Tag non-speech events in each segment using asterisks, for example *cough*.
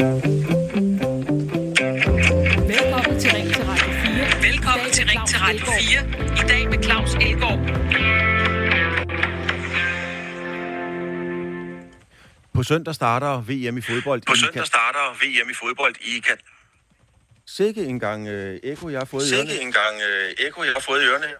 Velkommen til Ring til Radio 4. Velkommen til Ring til Radio 4. I dag med Claus Elgaard. På søndag starter VM i fodbold. På i søndag starter VM i fodbold i Kat. Sikke en gang øh, ekko, jeg har fået i ørerne. Sikke en gang øh, ekko, jeg har fået i ørerne her.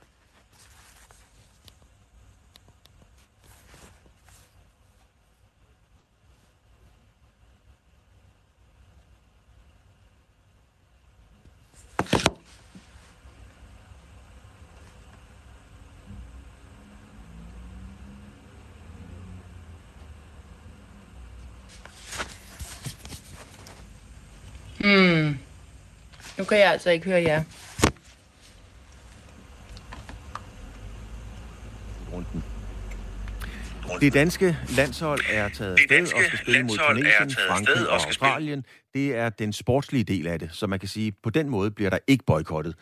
Nu kan jeg altså ikke høre jer. runden. Det danske landshold er taget afsted og skal spille mod Tunesien, Frankrig og Australien. Det er den sportslige del af det, så man kan sige, på den måde bliver der ikke boykottet.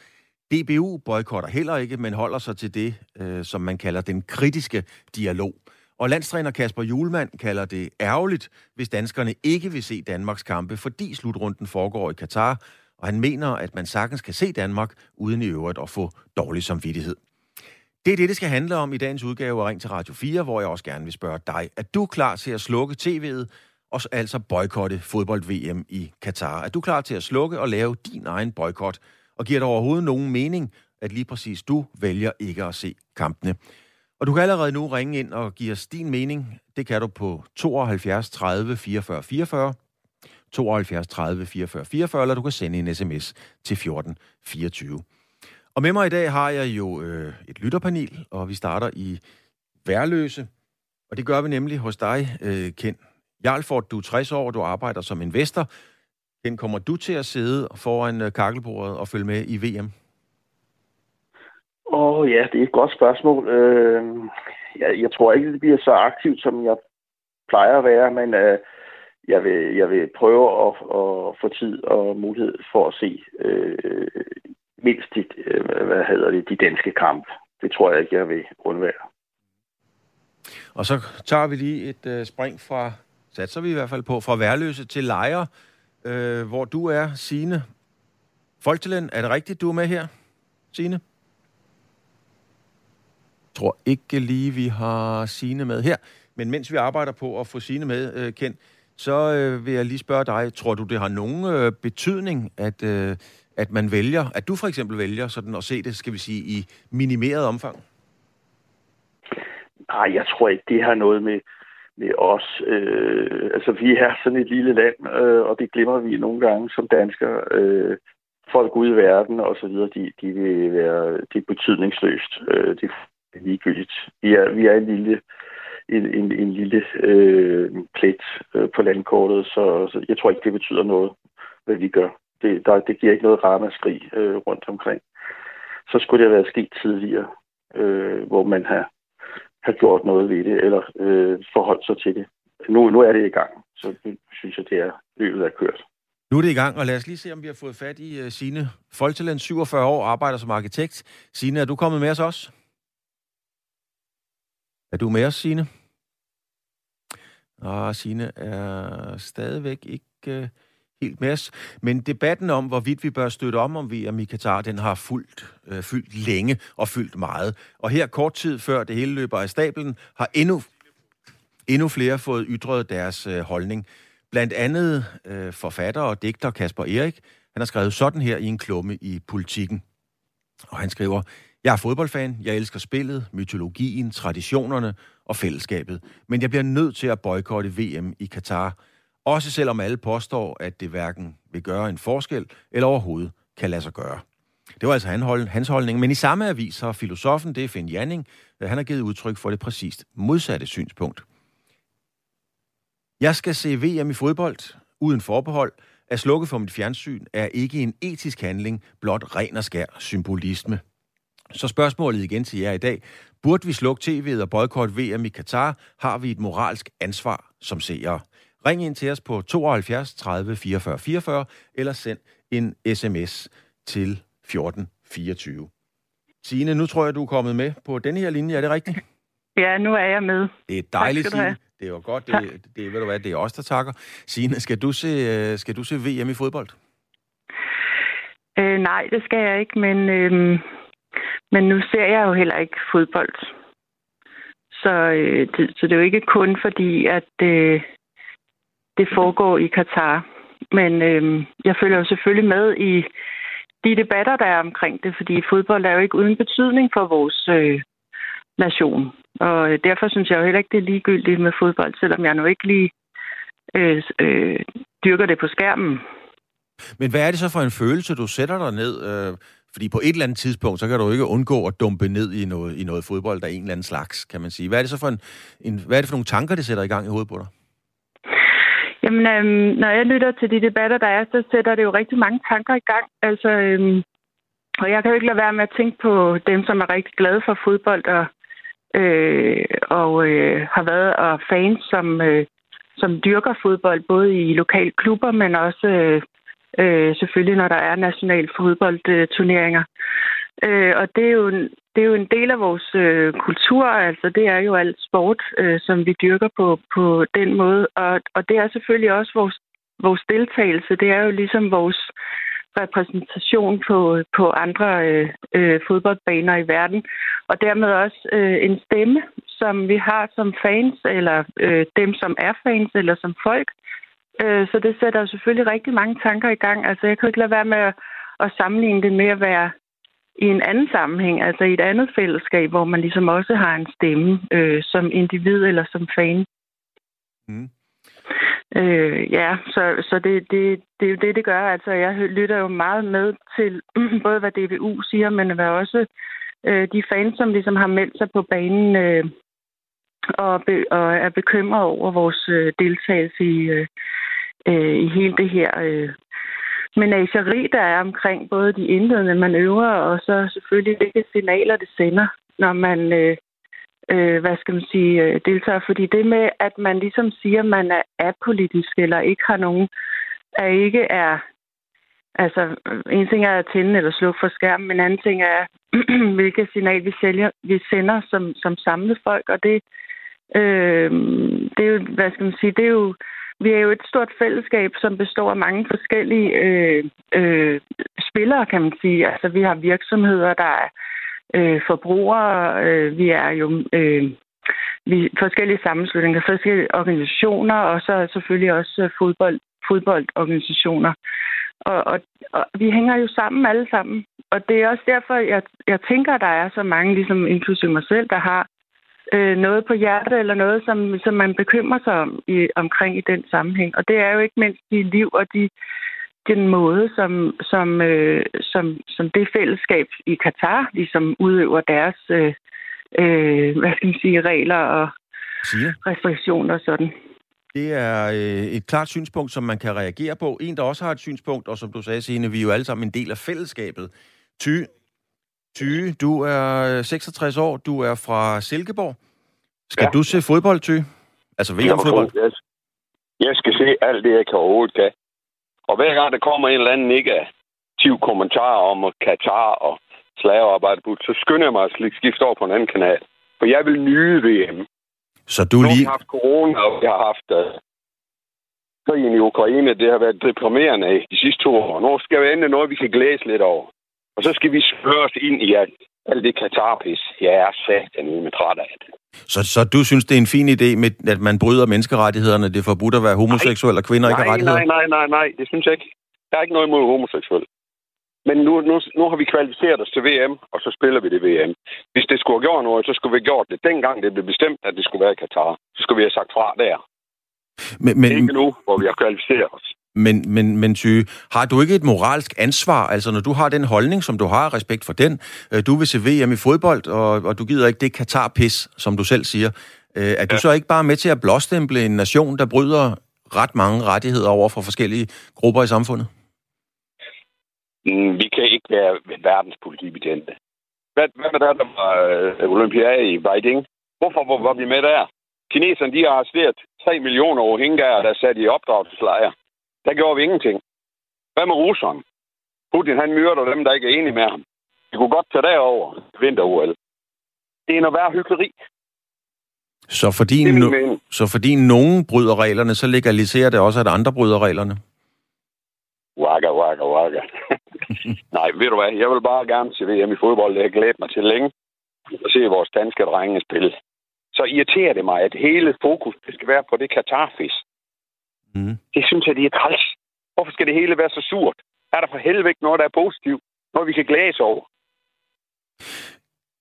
DBU boykotter heller ikke, men holder sig til det, øh, som man kalder den kritiske dialog. Og landstræner Kasper Julemand kalder det ærgerligt, hvis danskerne ikke vil se Danmarks kampe, fordi slutrunden foregår i Katar, og han mener, at man sagtens kan se Danmark, uden i øvrigt at få dårlig samvittighed. Det er det, det skal handle om i dagens udgave af Ring til Radio 4, hvor jeg også gerne vil spørge dig. Er du klar til at slukke tv'et og altså boykotte fodbold-VM i Katar? Er du klar til at slukke og lave din egen boykot? Og giver det overhovedet nogen mening, at lige præcis du vælger ikke at se kampene? Og du kan allerede nu ringe ind og give os din mening. Det kan du på 72 30 44 44, 72 30 44 44, eller du kan sende en sms til 14 24. Og med mig i dag har jeg jo øh, et lytterpanel, og vi starter i Værløse. Og det gør vi nemlig hos dig, øh, Ken Jarlford. Du er 60 år, og du arbejder som investor. Ken, kommer du til at sidde foran øh, kakkelbordet og følge med i VM? Åh oh, ja, det er et godt spørgsmål. Øh, jeg, jeg tror ikke, det bliver så aktivt, som jeg plejer at være, men øh, jeg, vil, jeg vil prøve at, at få tid og mulighed for at se øh, mindst de, øh, hvad hedder det, de danske kamp. Det tror jeg ikke, jeg vil undvære. Og så tager vi lige et øh, spring fra, satser vi i hvert fald på, fra Værløse til Lejre, øh, hvor du er, Signe. Folketalen, er det rigtigt, du er med her, Signe? Jeg tror ikke lige, vi har Signe med her. Men mens vi arbejder på at få Signe med, øh, Ken, så øh, vil jeg lige spørge dig, tror du, det har nogen øh, betydning, at, øh, at man vælger, at du for eksempel vælger sådan at se det, skal vi sige, i minimeret omfang? Nej, jeg tror ikke, det har noget med, med os. Øh, altså, vi er sådan et lille land, øh, og det glemmer vi nogle gange som danskere. Øh, folk ude i verden og så videre, de, de vil være, det er betydningsløst. Øh, det er ligegyldigt. Vi er, vi er en lille, en, en, en lille øh, plet øh, på landkortet, så, så jeg tror ikke, det betyder noget, hvad vi gør. Det, der, det giver ikke noget ramaskrig øh, rundt omkring. Så skulle det have været sket tidligere, øh, hvor man har har gjort noget ved det, eller øh, forholdt sig til det. Nu, nu er det i gang, så det, synes jeg, det er løbet er kørt. Nu er det i gang, og lad os lige se, om vi har fået fat i uh, Signe Folkeland, 47 år, arbejder som arkitekt. Signe, er du kommet med os også? Er du med os, Signe? Og Signe er stadigvæk ikke øh, helt med os. Men debatten om, hvorvidt vi bør støtte om om VM i Katar, den har fuldt, øh, fyldt længe og fyldt meget. Og her kort tid før det hele løber af stablen, har endnu, endnu flere fået ytret deres øh, holdning. Blandt andet øh, forfatter og digter Kasper Erik. Han har skrevet sådan her i en klumme i Politikken. Og han skriver, jeg er fodboldfan, jeg elsker spillet, mytologien, traditionerne og fællesskabet. Men jeg bliver nødt til at boykotte VM i Katar. Også selvom alle påstår, at det hverken vil gøre en forskel eller overhovedet kan lade sig gøre. Det var altså hans holdning. Men i samme avis har filosofen, det er Finn Janning, øh, han har givet udtryk for det præcist modsatte synspunkt. Jeg skal se VM i fodbold uden forbehold. At slukke for mit fjernsyn er ikke en etisk handling, blot ren og skær symbolisme. Så spørgsmålet igen til jer i dag. Burde vi slukke tv'et og boykotte VM i Katar? Har vi et moralsk ansvar som seere? Ring ind til os på 72 30 44 44 eller send en sms til 14 24. Signe, nu tror jeg, du er kommet med på denne her linje. Er det rigtigt? *laughs* Ja, nu er jeg med. Det er dejligt, Tak. Signe. Det var godt. Det, det, ved du hvad, det er os, der takker. Signe, skal du se, øh, skal du se VM i fodbold? Øh, nej, det skal jeg ikke, men, øh, men nu ser jeg jo heller ikke fodbold. Så, øh, det, så det er jo ikke kun fordi, at øh, det foregår i Katar. Men øh, jeg følger jo selvfølgelig med i de debatter, der er omkring det, fordi fodbold er jo ikke uden betydning for vores øh, nation. Og derfor synes jeg jo heller ikke, det er ligegyldigt med fodbold, selvom jeg nu ikke lige øh, øh, dyrker det på skærmen. Men hvad er det så for en følelse, du sætter dig ned? Øh, fordi på et eller andet tidspunkt, så kan du ikke undgå at dumpe ned i noget, i noget fodbold af en eller anden slags, kan man sige. Hvad er det så for, en, en, hvad er det for nogle tanker, det sætter i gang i hovedet på dig? Jamen, øhm, når jeg lytter til de debatter, der er, så sætter det jo rigtig mange tanker i gang. Altså, øhm, og jeg kan jo ikke lade være med at tænke på dem, som er rigtig glade for fodbold og, øh, og øh, har været og fans, som, øh, som dyrker fodbold, både i lokale klubber, men også øh, øh, selvfølgelig, når der er nationale fodboldturneringer. Øh, og det er, jo en, det er jo en del af vores øh, kultur, altså det er jo alt sport, øh, som vi dyrker på, på den måde. Og, og det er selvfølgelig også vores, vores deltagelse, det er jo ligesom vores repræsentation på, på andre øh, øh, fodboldbaner i verden. Og dermed også øh, en stemme, som vi har som fans, eller øh, dem, som er fans, eller som folk. Øh, så det sætter selvfølgelig rigtig mange tanker i gang. Altså jeg kan ikke lade være med at, at sammenligne det med at være i en anden sammenhæng, altså i et andet fællesskab, hvor man ligesom også har en stemme øh, som individ eller som fan. Mm. Øh, ja, så, så det, det, det er jo det, det gør. Altså, jeg lytter jo meget med til *clears throat* både, hvad DBU siger, men hvad også øh, de fans, som ligesom har meldt sig på banen øh, og, be, og er bekymret over vores øh, deltagelse i, øh, øh, i hele det her øh, menageri, der er omkring både de indledende manøvrer og så selvfølgelig hvilke signaler det sender, når man, øh, øh, hvad skal man sige, øh, deltager. Fordi det med, at man ligesom siger, at man er apolitisk eller ikke har nogen, er ikke er Altså, en ting er at tænde eller slukke for skærmen, men en anden ting er, *clears throat* hvilket signal vi, sælger, vi sender som, som samlet folk, og det, øh, det er jo, hvad skal man sige, det er jo vi er jo et stort fællesskab, som består af mange forskellige øh, øh, spillere, kan man sige. Altså, vi har virksomheder, der er øh, forbrugere, øh, vi er jo øh, vi, forskellige sammenslutninger, forskellige organisationer, og så selvfølgelig også øh, fodbold, fodboldorganisationer. Og, og, og vi hænger jo sammen alle sammen. Og det er også derfor, jeg, jeg tænker, at der er så mange, ligesom inklusive mig selv, der har øh, noget på hjertet, eller noget, som, som man bekymrer sig om i, omkring i den sammenhæng. Og det er jo ikke mindst de liv og de, den måde, som, som, øh, som, som det fællesskab i Katar ligesom udøver deres øh, øh, hvad skal man sige, regler og Sige. restriktioner og sådan. Det er øh, et klart synspunkt, som man kan reagere på. En, der også har et synspunkt, og som du sagde, Signe, vi er jo alle sammen en del af fællesskabet. Ty, Ty, du er 66 år, du er fra Silkeborg. Skal ja. du se fodbold, Ty? Altså VM-fodbold? Jeg, jeg skal se alt det, jeg kan overhovedet kan. Og hver gang der kommer en eller anden negativ kommentar om Katar og slavearbejde, så skynder jeg mig at skifte over på en anden kanal. For jeg vil nyde VM. Så du lige... Vi har haft corona, og vi har haft uh, krigen i Ukraine. Det har været deprimerende de sidste to år. Nu skal vi endelig noget, vi kan glæde lidt over. Og så skal vi spørge os ind i alt, alt det katarpis. Jeg er satan med træt af det. Så, så du synes, det er en fin idé, med, at man bryder menneskerettighederne? Det er forbudt at være homoseksuel, og kvinder nej, ikke har rettigheder? Nej, nej, nej, nej. Det synes jeg ikke. Der er ikke noget imod homoseksuel. Men nu, nu, nu har vi kvalificeret os til VM, og så spiller vi det VM. Hvis det skulle have gjort noget, så skulle vi have gjort det. Dengang det blev bestemt, at det skulle være i Katar, så skulle vi have sagt fra der. Men, men, ikke nu, hvor vi har kvalificeret os. Men, men, men Ty, har du ikke et moralsk ansvar? Altså, når du har den holdning, som du har, respekt for den, øh, du vil se VM i fodbold, og, og du gider ikke det Katar-pis, som du selv siger, øh, er ja. du så ikke bare med til at blåstemple en nation, der bryder ret mange rettigheder over for forskellige grupper i samfundet? Mm, vi kan ikke være verdens politibetjente. Hvad, hvad med der, der var øh, olympiade i Beijing? Hvorfor var, var vi med der? Kineserne, de har arresteret 3 millioner rohingyaer, der sat i opdragelseslejre. Der gjorde vi ingenting. Hvad med russerne? Putin, han myrder dem, der ikke er enige med ham. Vi kunne godt tage derover vinter -OL. Det er noget værre hyggeleri. Så fordi, no- så fordi nogen bryder reglerne, så legaliserer det også, at andre bryder reglerne? Waka, waka, waka. *laughs* Nej, ved du hvad? Jeg vil bare gerne se VM i fodbold. Det har glædet mig til længe. At se vores danske drenge spille. Så irriterer det mig, at hele fokus det skal være på det Katar-fis. Mm. Det synes jeg, det er træls. Hvorfor skal det hele være så surt? Er der for helvede ikke noget, der er positivt? Noget, vi kan glæde os over?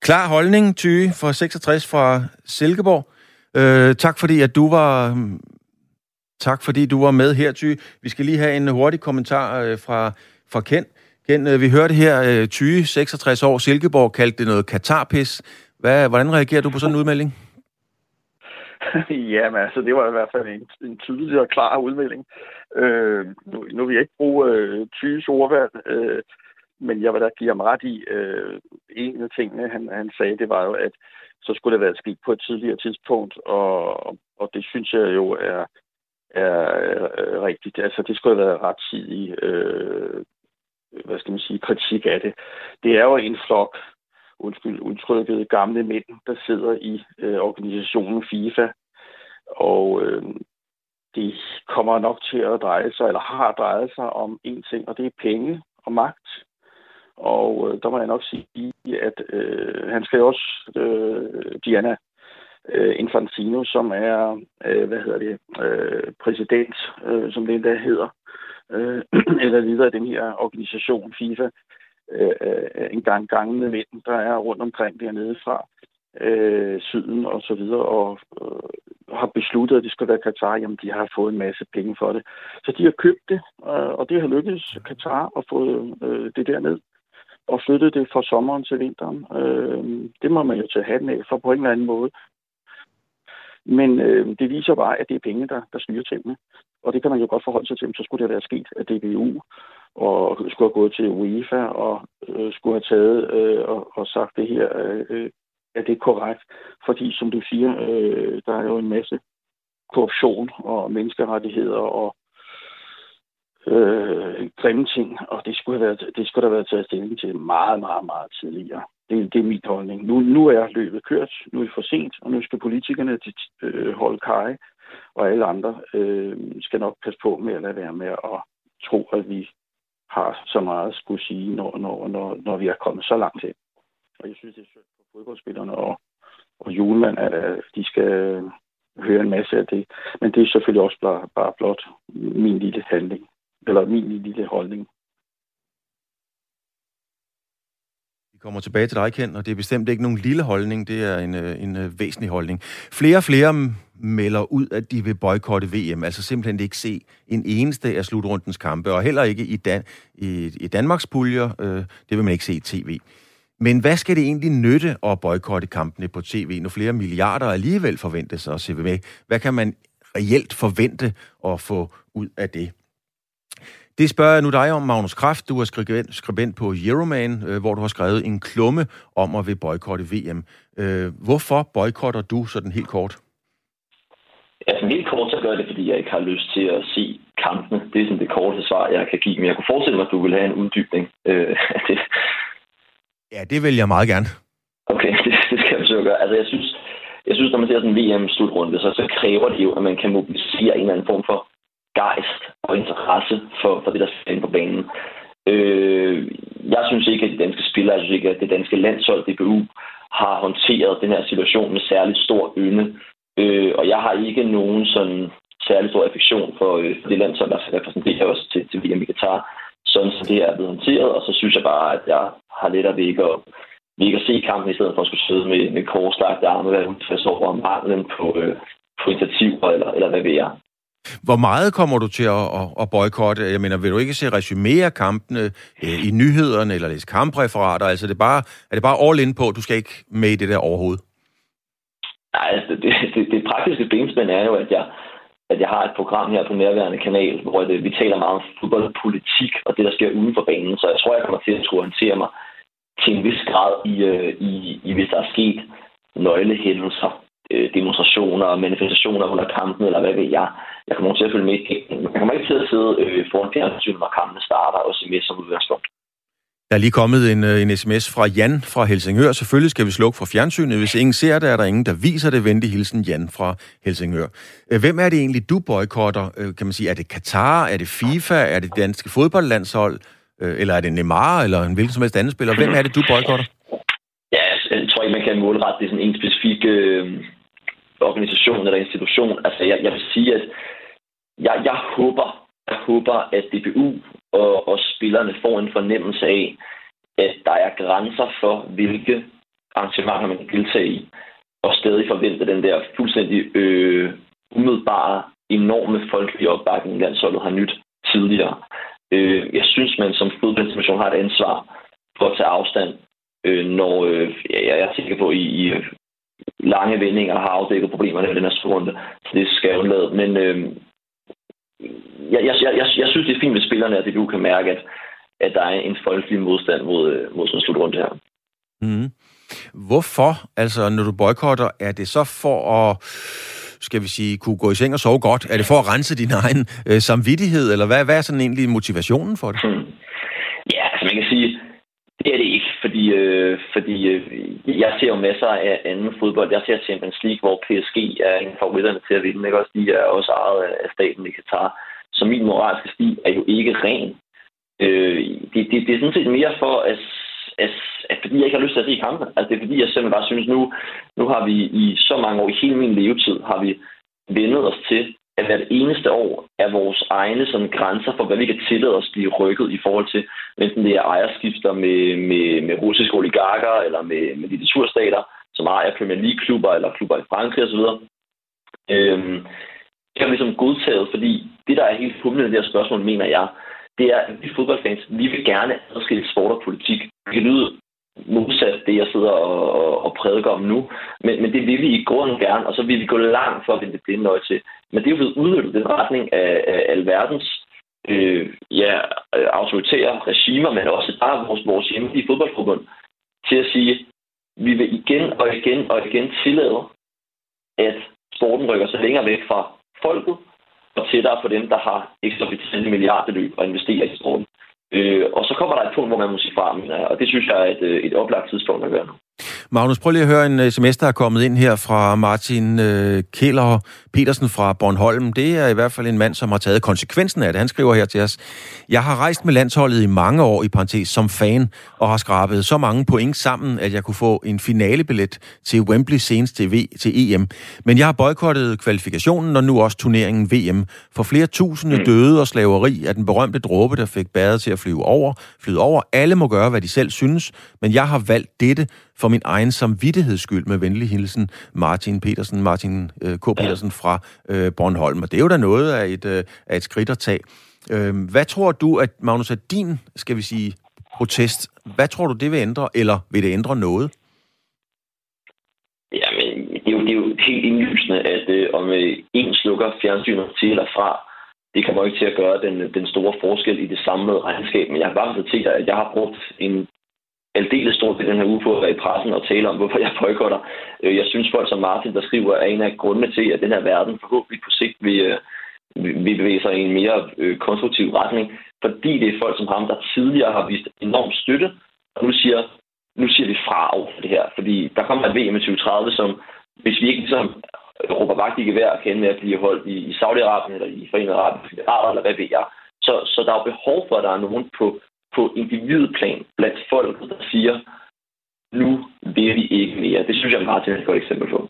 Klar holdning, Tyge, fra 66 fra Silkeborg. Øh, tak fordi, at du var... Tak fordi du var med her, Tyge. Vi skal lige have en hurtig kommentar øh, fra, fra Ken. Ken, øh, vi hørte her, øh, Tyge, 66 år, Silkeborg, kaldte det noget Katarpis. Hvad, hvordan reagerer du på sådan en udmelding? *laughs* Jamen, altså, det var i hvert fald en, en tydelig og klar udmelding. Øh, nu, nu vil jeg ikke bruge øh, Tyges ordvalg, øh, men jeg vil da give ham ret i, øh, en af tingene, han, han sagde, det var jo, at så skulle det være sket på et tidligere tidspunkt, og, og det synes jeg jo er, er, er rigtigt. Altså, det skulle have været rettidig, øh, hvad skal man sige, kritik af det. Det er jo en flok, undskyld udtrykket, gamle mænd, der sidder i øh, organisationen FIFA, og øh, det kommer nok til at dreje sig, eller har drejet sig om én ting, og det er penge og magt. Og øh, der må jeg nok sige, at øh, han skal også, øh, Diana øh, Infantino, som er, øh, hvad hedder det, øh, præsident, øh, som det endda hedder, øh, *clears throat* eller leder af den her organisation FIFA, Øh, øh, en gang gangende mænd, der er rundt omkring dernede fra øh, syden og så videre, og øh, har besluttet, at det skal være Katar, jamen de har fået en masse penge for det. Så de har købt det, øh, og det har lykkedes Katar at få øh, det derned og flyttet det fra sommeren til vinteren. Øh, det må man jo tage hatten af for på en eller anden måde. Men øh, det viser bare, at det er penge, der, der styrer tingene. Og det kan man jo godt forholde sig til, så skulle det være sket af DBU, og skulle have gået til UEFA, og øh, skulle have taget øh, og, og sagt det her, øh, øh, er det korrekt? Fordi, som du siger, øh, der er jo en masse korruption og menneskerettigheder og øh, grimme ting, og det skulle, have været, det skulle der have været taget stilling til meget, meget, meget tidligere. Det, det er min holdning. Nu, nu er løbet kørt, nu er det for sent, og nu skal politikerne øh, holde kaj, og alle andre øh, skal nok passe på med at lade være med at tro, at vi har så meget at skulle sige, når, når, når, når vi er kommet så langt hen. Og jeg synes, det er synd for fodboldspillerne og, og Julemand, at de skal øh, høre en masse af det. Men det er selvfølgelig også bare, bare blot min lille handling, eller min lille holdning. Vi kommer tilbage til dig, Ken, og det er bestemt ikke nogen lille holdning, det er en, øh, en øh, væsentlig holdning. Flere og flere melder ud, at de vil boykotte VM, altså simpelthen ikke se en eneste af slutrundens kampe, og heller ikke i, Dan- i, i Danmarks puljer, øh, det vil man ikke se i tv. Men hvad skal det egentlig nytte at boykotte kampene på tv, når flere milliarder alligevel forventes at se med? Hvad kan man reelt forvente at få ud af det? Det spørger jeg nu dig om, Magnus Kraft. Du er skribent, skribent på Euroman, øh, hvor du har skrevet en klumme om at vil boykotte VM. Øh, hvorfor boykotter du sådan helt kort? Altså helt kort, så gør jeg det, fordi jeg ikke har lyst til at se kampene. Det er sådan det korte svar, jeg kan give. Men jeg kunne forestille mig, at du vil have en uddybning øh, af det. Ja, det vil jeg meget gerne. Okay, *laughs* det, det skal jeg forsøge at gøre. Altså, jeg synes, jeg synes når man ser sådan en VM-slutrunde, så, så kræver det jo, at man kan mobilisere en eller anden form for gejst og interesse for, for det, der sker inde på banen. Øh, jeg synes ikke, at de danske spillere, jeg synes ikke, at det danske landshold, DBU, har håndteret den her situation med særligt stor ynde. Øh, og jeg har ikke nogen sådan særlig stor affektion for, øh, for det landshold, der repræsenterer os til, til VM i Katar. sådan som det er blevet håndteret. Og så synes jeg bare, at jeg har lidt ved ikke at, vi ikke at se kampen, i stedet for at skulle sidde med, med korslagte arme, være udfærds over manglen på, øh, på initiativer, eller, eller hvad ved jeg. Hvor meget kommer du til at, at, at boykotte? Jeg mener, vil du ikke se resumere af kampene øh, i nyhederne, eller læse kampreferater? Altså, det er, bare, er det bare all in på, du skal ikke med i det der overhovedet? Nej, altså, det, det, det praktiske benspænd er jo, at jeg, at jeg har et program her på nærværende kanal, hvor det, vi taler meget om fodboldpolitik og det, der sker uden for banen. Så jeg tror, jeg kommer til at skulle orientere mig til en vis grad i, øh, i, i hvis der er sket nøglehændelser, demonstrationer og manifestationer under kampen, eller hvad ved jeg. Jeg kommer til at følge med. Jeg kommer ikke til at sidde øh, foran fjernsynet, når kampen starter, og se med som udgangspunkt. Der er lige kommet en, øh, en sms fra Jan fra Helsingør. Selvfølgelig skal vi slukke for fjernsynet. Hvis ingen ser det, er der ingen, der viser det. Venlig hilsen Jan fra Helsingør. Øh, hvem er det egentlig, du boykotter? Øh, kan man sige, er det Katar? Er det FIFA? Er det danske fodboldlandshold? Eller er det Neymar? Eller en hvilken som helst anden spiller? Hvem er det, du boykotter? Ja, jeg tror ikke, man kan målrette det sådan en specifik øh, organisation eller institution. Altså, jeg, jeg vil sige, at jeg, jeg håber, jeg håber, at DBU og, og spillerne får en fornemmelse af, at der er grænser for, hvilke arrangementer man kan deltage i, og stadig forvente den der fuldstændig øh, umiddelbare, enorme folkelige opbakning, landsholdet har nyt tidligere. Øh, jeg synes, man som fodboldinstitution har et ansvar for at tage afstand, øh, når øh, jeg, jeg er sikker på, i, i lange vendinger har afdækket problemerne i den her runde. Så det skal jeg undlade. Men øh, jeg, jeg, jeg, jeg synes, det er fint med spillerne, at DBU kan mærke, at, at der er en folkelig modstand mod, mod sådan en slutrunde her. Mm. Hvorfor? Altså, når du boykotter, er det så for at skal vi sige, kunne gå i seng og sove godt? Er det for at rense din egen øh, samvittighed, eller hvad, hvad er sådan egentlig motivationen for det? Hmm. Ja, altså man kan sige, det er det ikke, fordi, øh, fordi øh, jeg ser jo masser af anden fodbold. Jeg ser Champions League, hvor PSG er en af favoritterne til at vinde. Ikke? Også de er også ejet af staten i Katar. Så min moralske sti er jo ikke ren. Øh, det, det, det er sådan set mere for, at, at, at fordi jeg ikke har lyst til at se kampen. Altså det er fordi, jeg simpelthen bare synes, nu, nu har vi i så mange år, i hele min levetid, har vi vendet os til, at hvert eneste år er vores egne sådan, grænser for, hvad vi kan tillade os blive rykket i forhold til, enten det er ejerskifter med, med, med russiske oligarker eller med, med diktaturstater, som ejer Premier League-klubber eller klubber i Frankrig osv. Øhm, det har vi ligesom godtaget, fordi det, der er helt humlen i det her spørgsmål, mener jeg, det er, at vi fodboldfans, vi vil gerne adskille sport og politik. Det kan lyde modsat det, jeg sidder og, og, og prædiker om nu. Men, men det vil vi i grunden gerne, og så vil vi gå langt for at vende det blinde øje til. Men det er jo blevet udnyttet den retning af, af alverdens øh, ja, autoritære regimer, men også bare vores, vores hjemlige fodboldforbund, til at sige, vi vil igen og igen og igen tillade, at sporten rykker sig længere væk fra folket og tættere på dem, der har eksorbitante milliardbeløb at investere i sporten. Øh, og så kommer der et punkt, hvor man må sige fra, mener jeg, og det synes jeg er et, øh, et oplagt tidspunkt at gøre nu. Magnus, prøv lige at høre en øh, sms, der er kommet ind her fra Martin øh, Kæler Petersen fra Bornholm. Det er i hvert fald en mand, som har taget konsekvensen af det. Han skriver her til os, Jeg har rejst med landsholdet i mange år i parentes som fan, og har skrabet så mange point sammen, at jeg kunne få en finalebillet til Wembley senest til, v, til EM. Men jeg har boykottet kvalifikationen og nu også turneringen VM. For flere tusinde mm. døde og slaveri er den berømte dråbe, der fik bæret til at flyve over. Flyde over. Alle må gøre, hvad de selv synes, men jeg har valgt dette for min egen samvittigheds skyld med venlig hilsen Martin Petersen, Martin øh, K. Petersen fra øh, Bornholm. Og det er jo da noget af et, øh, af et skridt at tage. Øh, hvad tror du, at Magnus, at din, skal vi sige, protest, hvad tror du, det vil ændre, eller vil det ændre noget? Jamen, det er jo, det er jo helt indlysende, at øh, om øh, en slukker fjernsynet til eller fra, det kommer ikke til at gøre den, øh, den store forskel i det samlede regnskab. Men jeg har bare konstateret, at jeg har brugt en aldeles stort den her uge på at være i pressen og tale om, hvorfor jeg boykotter. Øh, jeg synes, folk som Martin, der skriver, er en af grundene til, at den her verden forhåbentlig på sigt vil, øh, vil bevæge sig i en mere øh, konstruktiv retning, fordi det er folk som ham, der tidligere har vist enorm støtte, og nu siger, nu siger vi fra over for det her, fordi der kommer et VM i 2030, som hvis vi ikke ligesom råber vagt i gevær og kan med at blive holdt i, i Saudi-Arabien eller i Forenede Arabiske eller hvad ved jeg, så, så der er behov for, at der er nogen på på individplan blandt folk, der siger, nu vil vi ikke mere. Det synes jeg er meget et godt eksempel på.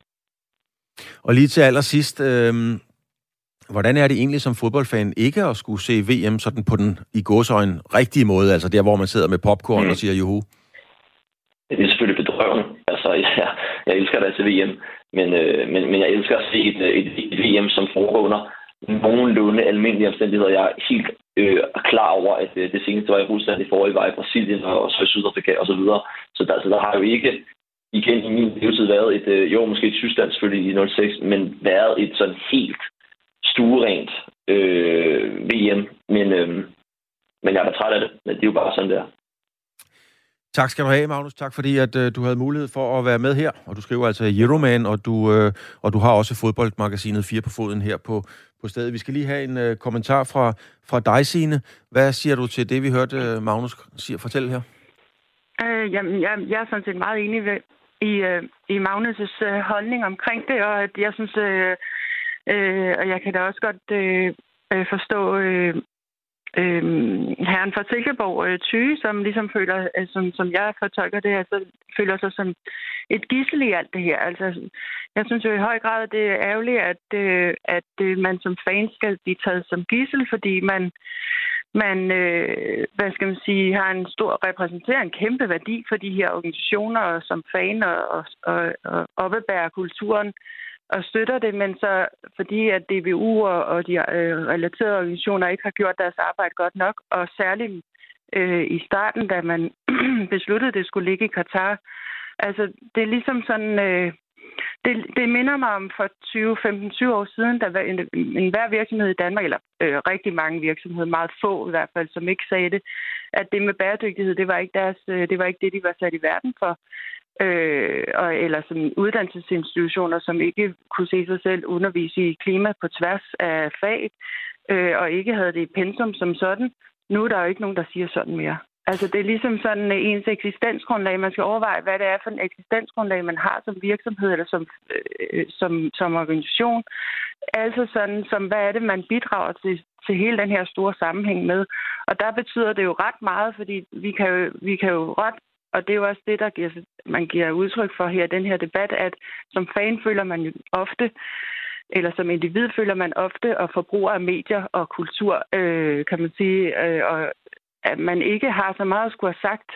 Og lige til allersidst, øh, hvordan er det egentlig som fodboldfan ikke at skulle se VM sådan på den i gåsøjne rigtige måde, altså der, hvor man sidder med popcorn mm. og siger juhu? Det er selvfølgelig bedrøvende. Altså, *laughs* jeg, jeg elsker da til VM, men, øh, men, men jeg elsker at se et, et, et VM, som foregår under nogenlunde almindelige omstændigheder. Jeg er helt øh, klar over, at øh, det seneste var i Rusland, det forrige var i Brasilien og så i Sydafrika osv. Så, videre. så, der, så der har jo ikke igen i min levetid været et, øh, jo måske et Tyskland selvfølgelig i 06, men været et sådan helt stuerent øh, VM. Men, øh, men jeg er træt af det, men det er jo bare sådan, der. Tak skal du have, Magnus. Tak fordi, at øh, du havde mulighed for at være med her. Og du skriver altså Euroman, og du, øh, og du har også fodboldmagasinet 4 på foden her på, på stedet. Vi skal lige have en øh, kommentar fra, fra dig, Signe. Hvad siger du til det, vi hørte øh, Magnus siger, fortælle her? Øh, jamen, jeg, jeg er sådan set meget enig ved, i, øh, i Magnus' øh, holdning omkring det, og at jeg synes, øh, øh, og jeg kan da også godt øh, øh forstå øh, øh, herren fra Silkeborg, øh, Tyge, som ligesom føler, øh, som, som jeg fortolker det her, så føler sig som et gissel i alt det her. Altså, jeg synes jo i høj grad, det er ærgerligt, at, øh, at øh, man som fan skal blive taget som gissel, fordi man man, øh, hvad skal man sige, har en stor, repræsenterer en kæmpe værdi for de her organisationer som fan og, og, og, og oppebærer kulturen og støtter det, men så fordi at DBU og, og de øh, relaterede organisationer ikke har gjort deres arbejde godt nok, og særligt øh, i starten, da man *clears throat* besluttede, at det skulle ligge i Katar. Altså, det er ligesom sådan... Øh, det, det minder mig om for 20, 15, 20 år siden, da var en, en hver virksomhed i Danmark, eller øh, rigtig mange virksomheder, meget få i hvert fald, som ikke sagde det, at det med bæredygtighed, det var ikke, deres, øh, det var ikke det, de var sat i verden for. Øh, og, eller som uddannelsesinstitutioner, som ikke kunne se sig selv undervise i klima på tværs af fag, øh, og ikke havde det i pensum som sådan. Nu er der jo ikke nogen, der siger sådan mere. Altså, det er ligesom sådan øh, ens eksistensgrundlag. Man skal overveje, hvad det er for en eksistensgrundlag, man har som virksomhed eller som, øh, som, som organisation. Altså sådan, som hvad er det, man bidrager til, til hele den her store sammenhæng med. Og der betyder det jo ret meget, fordi vi kan jo, vi kan jo ret og det er jo også det, der giver, man giver udtryk for her i den her debat, at som fan føler man jo ofte, eller som individ føler man ofte og forbruger af medier og kultur, øh, kan man sige, øh, og at man ikke har så meget at skulle have sagt.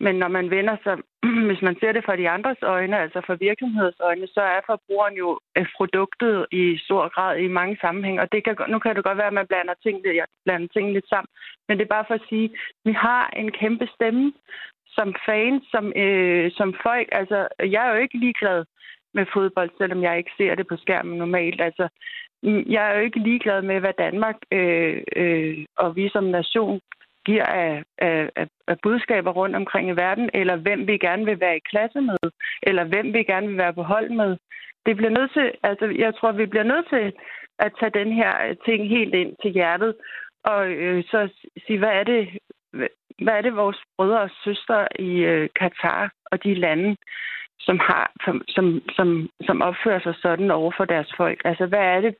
Men når man vender sig, *clears throat* hvis man ser det fra de andres øjne, altså fra virksomhedsøjne, så er forbrugeren jo øh, produktet i stor grad i mange sammenhænge. Og det kan, nu kan det godt være, at man blander tingene, jeg blander tingene lidt sammen. Men det er bare for at sige, at vi har en kæmpe stemme som fans, som, øh, som folk. Altså, jeg er jo ikke ligeglad med fodbold, selvom jeg ikke ser det på skærmen normalt. Altså, mm, jeg er jo ikke ligeglad med, hvad Danmark øh, øh, og vi som nation giver af, af, af, af budskaber rundt omkring i verden, eller hvem vi gerne vil være i klasse med, eller hvem vi gerne vil være på hold med. Det bliver nødt til, altså jeg tror, vi bliver nødt til at tage den her ting helt ind til hjertet, og øh, så sige, hvad er det, hvad er det vores brødre og søstre i øh, Katar og de lande, som har, som, som, som, som opfører sig sådan over for deres folk? Altså, hvad er det,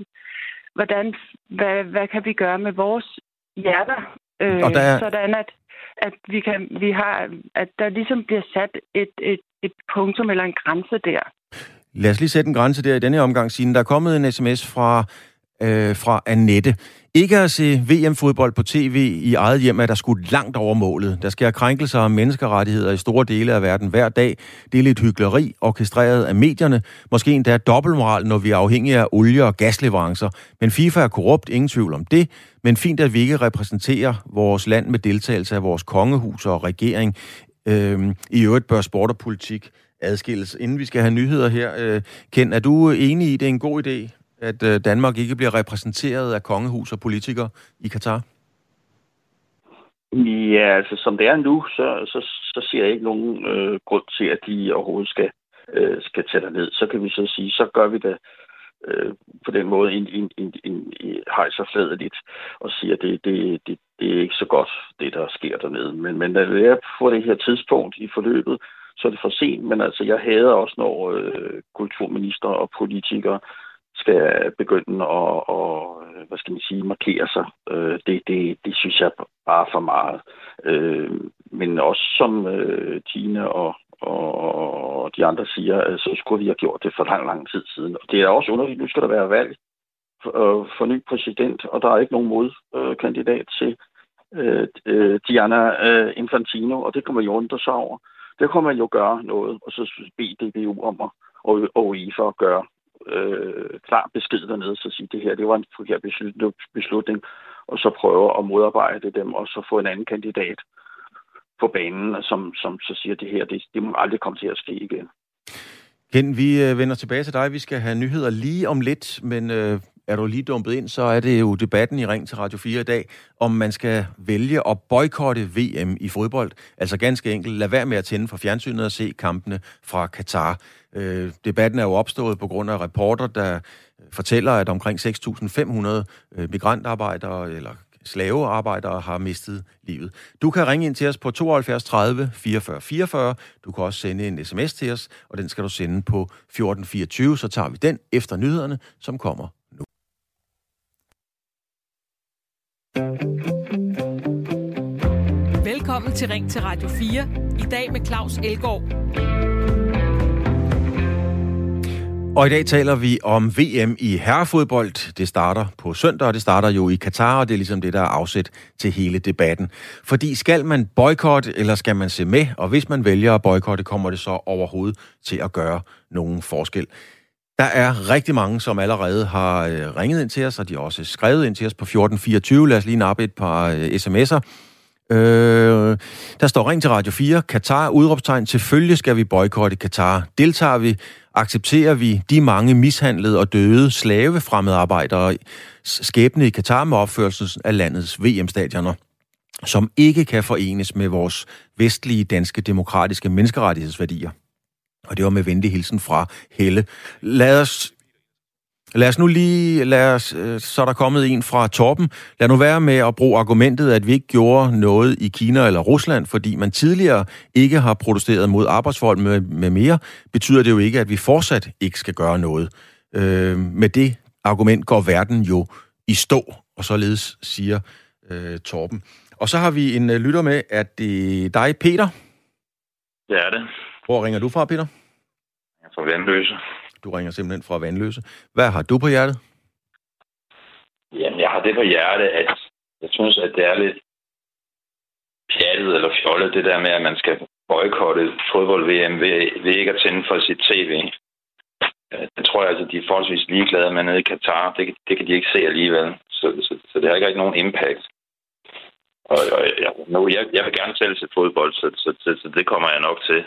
hvordan, hvad, hvad kan vi gøre med vores hjerter Øh, og der er... Sådan at, at vi kan, vi har, at der ligesom bliver sat et, et, et punktum eller en grænse der. Lad os lige sætte en grænse der i denne omgang, siden der er kommet en sms fra, øh, fra Annette. Ikke at se VM-fodbold på tv i eget hjem er der skudt langt over målet. Der sker krænkelser af menneskerettigheder i store dele af verden hver dag. Det er lidt hyggeleri, orkestreret af medierne. Måske endda dobbeltmoral, når vi er afhængige af olie- og gasleverancer. Men FIFA er korrupt, ingen tvivl om det. Men fint, at vi ikke repræsenterer vores land med deltagelse af vores kongehus og regering. Øhm, I øvrigt bør sport og politik adskilles. Inden vi skal have nyheder her, øh, Ken, er du enig i, det er en god idé at øh, Danmark ikke bliver repræsenteret af kongehus og politikere i Katar? Ja, altså som det er nu, så, så, så ser jeg ikke nogen øh, grund til, at de overhovedet skal, øh, skal tage ned. Så kan vi så sige, så gør vi det øh, på den måde en, en, en, en, en hejser fladet lidt og siger, at det, det, det, det er ikke så godt, det der sker dernede. Men, men når det er på det her tidspunkt i forløbet, så er det for sent. Men altså, jeg hader også, når øh, kulturminister og politikere skal begynde at, og, hvad skal man sige, markere sig. Øh, det, det, det synes jeg bare for meget. Øh, men også som øh, Tine og, og de andre siger, øh, så skulle vi have gjort det for lang, lang tid siden. Og det er også underligt, nu skal der være valg for, øh, for ny præsident, og der er ikke nogen modkandidat til øh, øh Diana Infantino, og det kommer jo undre sig over. Det kommer man jo gøre noget, og så bede DBU om at, og, og for at gøre øh, klar besked dernede, så sige, det her det var en forkert beslutning, og så prøve at modarbejde dem, og så få en anden kandidat på banen, som, som så siger, det her, det, det må aldrig komme til at ske igen. Ken, vi øh, vender tilbage til dig. Vi skal have nyheder lige om lidt, men øh, er du lige dumpet ind, så er det jo debatten i Ring til Radio 4 i dag, om man skal vælge at boykotte VM i fodbold. Altså ganske enkelt, lad være med at tænde for fjernsynet og se kampene fra Katar. Øh, debatten er jo opstået på grund af reporter, der øh, fortæller, at omkring 6.500 øh, migrantarbejdere eller slavearbejdere har mistet livet. Du kan ringe ind til os på 72 30 44 44. Du kan også sende en sms til os, og den skal du sende på 1424. Så tager vi den efter nyhederne, som kommer nu. Velkommen til Ring til Radio 4. I dag med Claus Elgaard. Og i dag taler vi om VM i herrefodbold. Det starter på søndag, og det starter jo i Katar, og det er ligesom det, der er afsæt til hele debatten. Fordi skal man boykotte, eller skal man se med? Og hvis man vælger at boykotte, kommer det så overhovedet til at gøre nogen forskel. Der er rigtig mange, som allerede har øh, ringet ind til os, og de har også skrevet ind til os på 1424. Lad os lige nappe et par øh, sms'er. Øh, der står ring til Radio 4. Katar, udråbstegn. Selvfølgelig skal vi boykotte Katar. Deltager vi, accepterer vi de mange mishandlede og døde slavefremmedarbejdere skæbne i Katar med opførelsen af landets VM-stadioner som ikke kan forenes med vores vestlige, danske, demokratiske menneskerettighedsværdier. Og det var med venlig hilsen fra Helle. Lad os Lad os nu lige, lad os, øh, så er der kommet en fra Torben. Lad nu være med at bruge argumentet, at vi ikke gjorde noget i Kina eller Rusland, fordi man tidligere ikke har protesteret mod arbejdsforhold med, med mere, betyder det jo ikke, at vi fortsat ikke skal gøre noget. Øh, med det argument går verden jo i stå, og således siger øh, Torben. Og så har vi en øh, lytter med, at det er dig, Peter. Det er det. Hvor ringer du fra, Peter? Jeg er fra Vandløse. Du ringer simpelthen fra Vandløse. Hvad har du på hjertet? Jamen, jeg har det på hjertet, at jeg synes, at det er lidt pjattet eller fjollet, det der med, at man skal boykotte fodbold-VM ved, ved ikke at tænde for sit tv. Øh, det tror jeg altså, de er forholdsvis ligeglade med nede i Katar. Det, det kan de ikke se alligevel. Så, så, så det har ikke rigtig nogen impact. Og, og jeg, nu, jeg, jeg vil gerne selv se fodbold, så, så, så, så det kommer jeg nok til.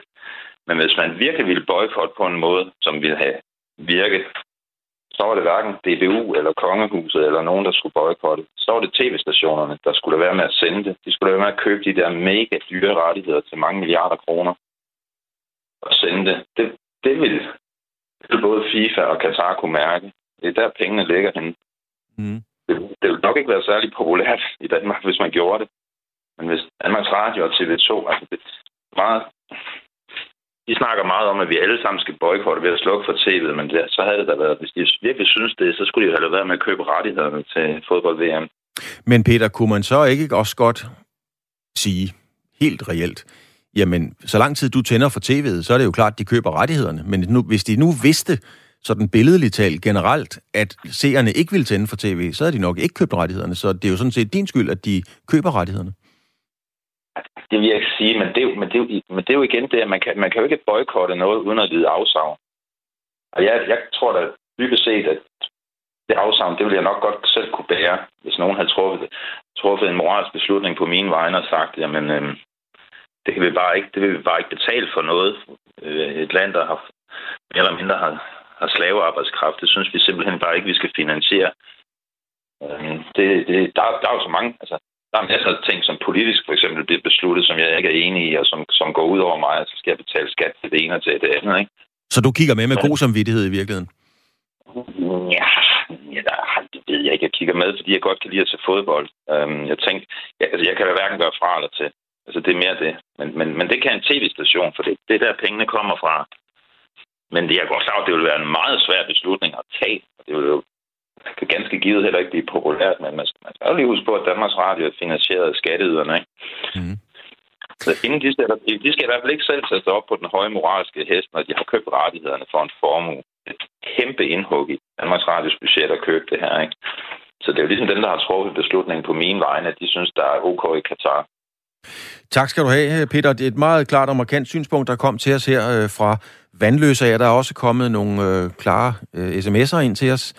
Men hvis man virkelig ville boykotte på en måde, som ville have virket, så var det hverken DBU eller Kongehuset eller nogen, der skulle boykotte. Så var det tv-stationerne, der skulle være med at sende det. De skulle være med at købe de der mega dyre rettigheder til mange milliarder kroner og sende det. Det, det ville, både FIFA og Qatar kunne mærke. Det er der, pengene ligger henne. Mm. Det, det ville nok ikke være særlig populært i Danmark, hvis man gjorde det. Men hvis Danmarks Radio og TV2, altså det er meget de snakker meget om, at vi alle sammen skal boykotte ved at slukke for tv'et, men det, så havde det da været, hvis de virkelig synes det, så skulle de jo have været med at købe rettighederne til fodbold-VM. Men Peter, kunne man så ikke også godt sige, helt reelt, jamen, så lang tid du tænder for tv'et, så er det jo klart, at de køber rettighederne. Men nu, hvis de nu vidste, sådan billedligt talt generelt, at seerne ikke ville tænde for tv, så havde de nok ikke købt rettighederne. Så det er jo sådan set din skyld, at de køber rettighederne. Det vil jeg ikke sige, men det, er jo, men, det er jo, men det er jo igen det, at man kan, man kan jo ikke boykotte noget uden at lide afsavn. Og jeg, jeg tror da dybest set, at det afsavn, det ville jeg nok godt selv kunne bære, hvis nogen havde truffet, truffet en moralsk beslutning på mine vegne og sagt, jamen, øh, det, kan vi bare ikke, det vil vi bare ikke betale for noget. Øh, et land, der har mere eller mindre har, har slavearbejdskraft, det synes vi simpelthen bare ikke, vi skal finansiere. Øh, det, det, der, der er jo så mange, altså, der er masser af ting, som politisk for eksempel bliver besluttet, som jeg ikke er enig i, og som, som går ud over mig, så skal jeg betale skat til det ene og til det andet. Ikke? Så du kigger med med god samvittighed i virkeligheden? Ja, ja det ved jeg ikke. Jeg kigger med, fordi jeg godt kan lide at se fodbold. Um, jeg tænkte, jeg, altså, jeg kan da hverken gøre fra eller til. Altså, det er mere det. Men, men, men det kan en tv-station, for det, det er der, pengene kommer fra. Men det, jeg går klar, det vil være en meget svær beslutning at tage. Det vil jo kan ganske givet heller ikke blive populært, men man skal, man skal lige huske på, at Danmarks Radio er finansieret af skatteyderne, ikke? Mm. Så inden de, sætter, de skal i hvert fald ikke selv sætte sig op på den høje moralske hest, når de har købt rettighederne for en formue. Et kæmpe indhug i Danmarks Radios budget at købe det her, ikke? Så det er jo ligesom dem, der har truffet beslutningen på min vegne, at de synes, der er OK i Katar. Tak skal du have, Peter. Det er et meget klart og markant synspunkt, der kom til os her øh, fra Vandløse. Ja, der er også kommet nogle øh, klare øh, sms'er ind til os.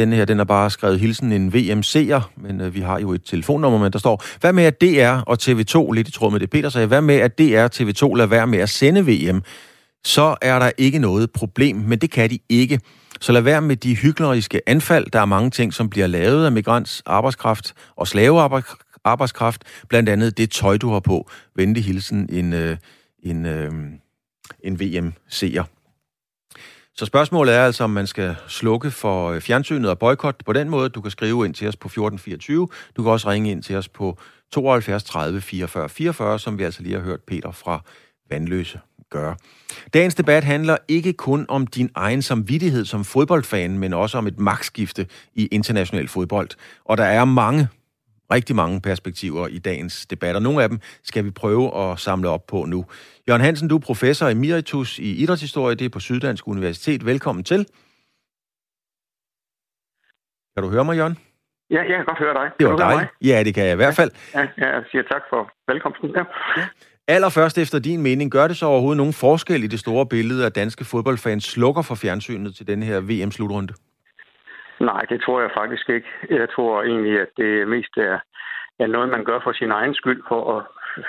Den her, den er bare skrevet hilsen en VMC'er, men øh, vi har jo et telefonnummer, men der står, hvad med at DR og TV2, lidt i tråd med det Peter sagde, hvad med at DR og TV2 lader være med at sende VM, så er der ikke noget problem, men det kan de ikke. Så lad være med de hykleriske anfald. Der er mange ting, som bliver lavet af migrants arbejdskraft og slavearbejdskraft. Blandt andet det tøj, du har på. Vente hilsen en, øh, en, øh, en, en VM-seer. Så spørgsmålet er altså, om man skal slukke for øh, fjernsynet og boykot på den måde. Du kan skrive ind til os på 1424. Du kan også ringe ind til os på 72 30 44 44, som vi altså lige har hørt Peter fra Vandløse gøre. Dagens debat handler ikke kun om din egen samvittighed som fodboldfan, men også om et magtskifte i international fodbold. Og der er mange, rigtig mange perspektiver i dagens debat, og nogle af dem skal vi prøve at samle op på nu. Jørgen Hansen, du er professor emeritus i idrætshistorie, det er på Syddansk Universitet. Velkommen til. Kan du høre mig, Jørgen? Ja, jeg kan godt høre dig. Det var dejligt. Ja, det kan jeg i hvert fald. Ja, ja, jeg siger tak for velkomsten. Ja. Allerførst efter din mening, gør det så overhovedet nogen forskel i det store billede, at danske fodboldfans slukker for fjernsynet til den her VM-slutrunde? Nej, det tror jeg faktisk ikke. Jeg tror egentlig, at det mest er, er noget, man gør for sin egen skyld, for at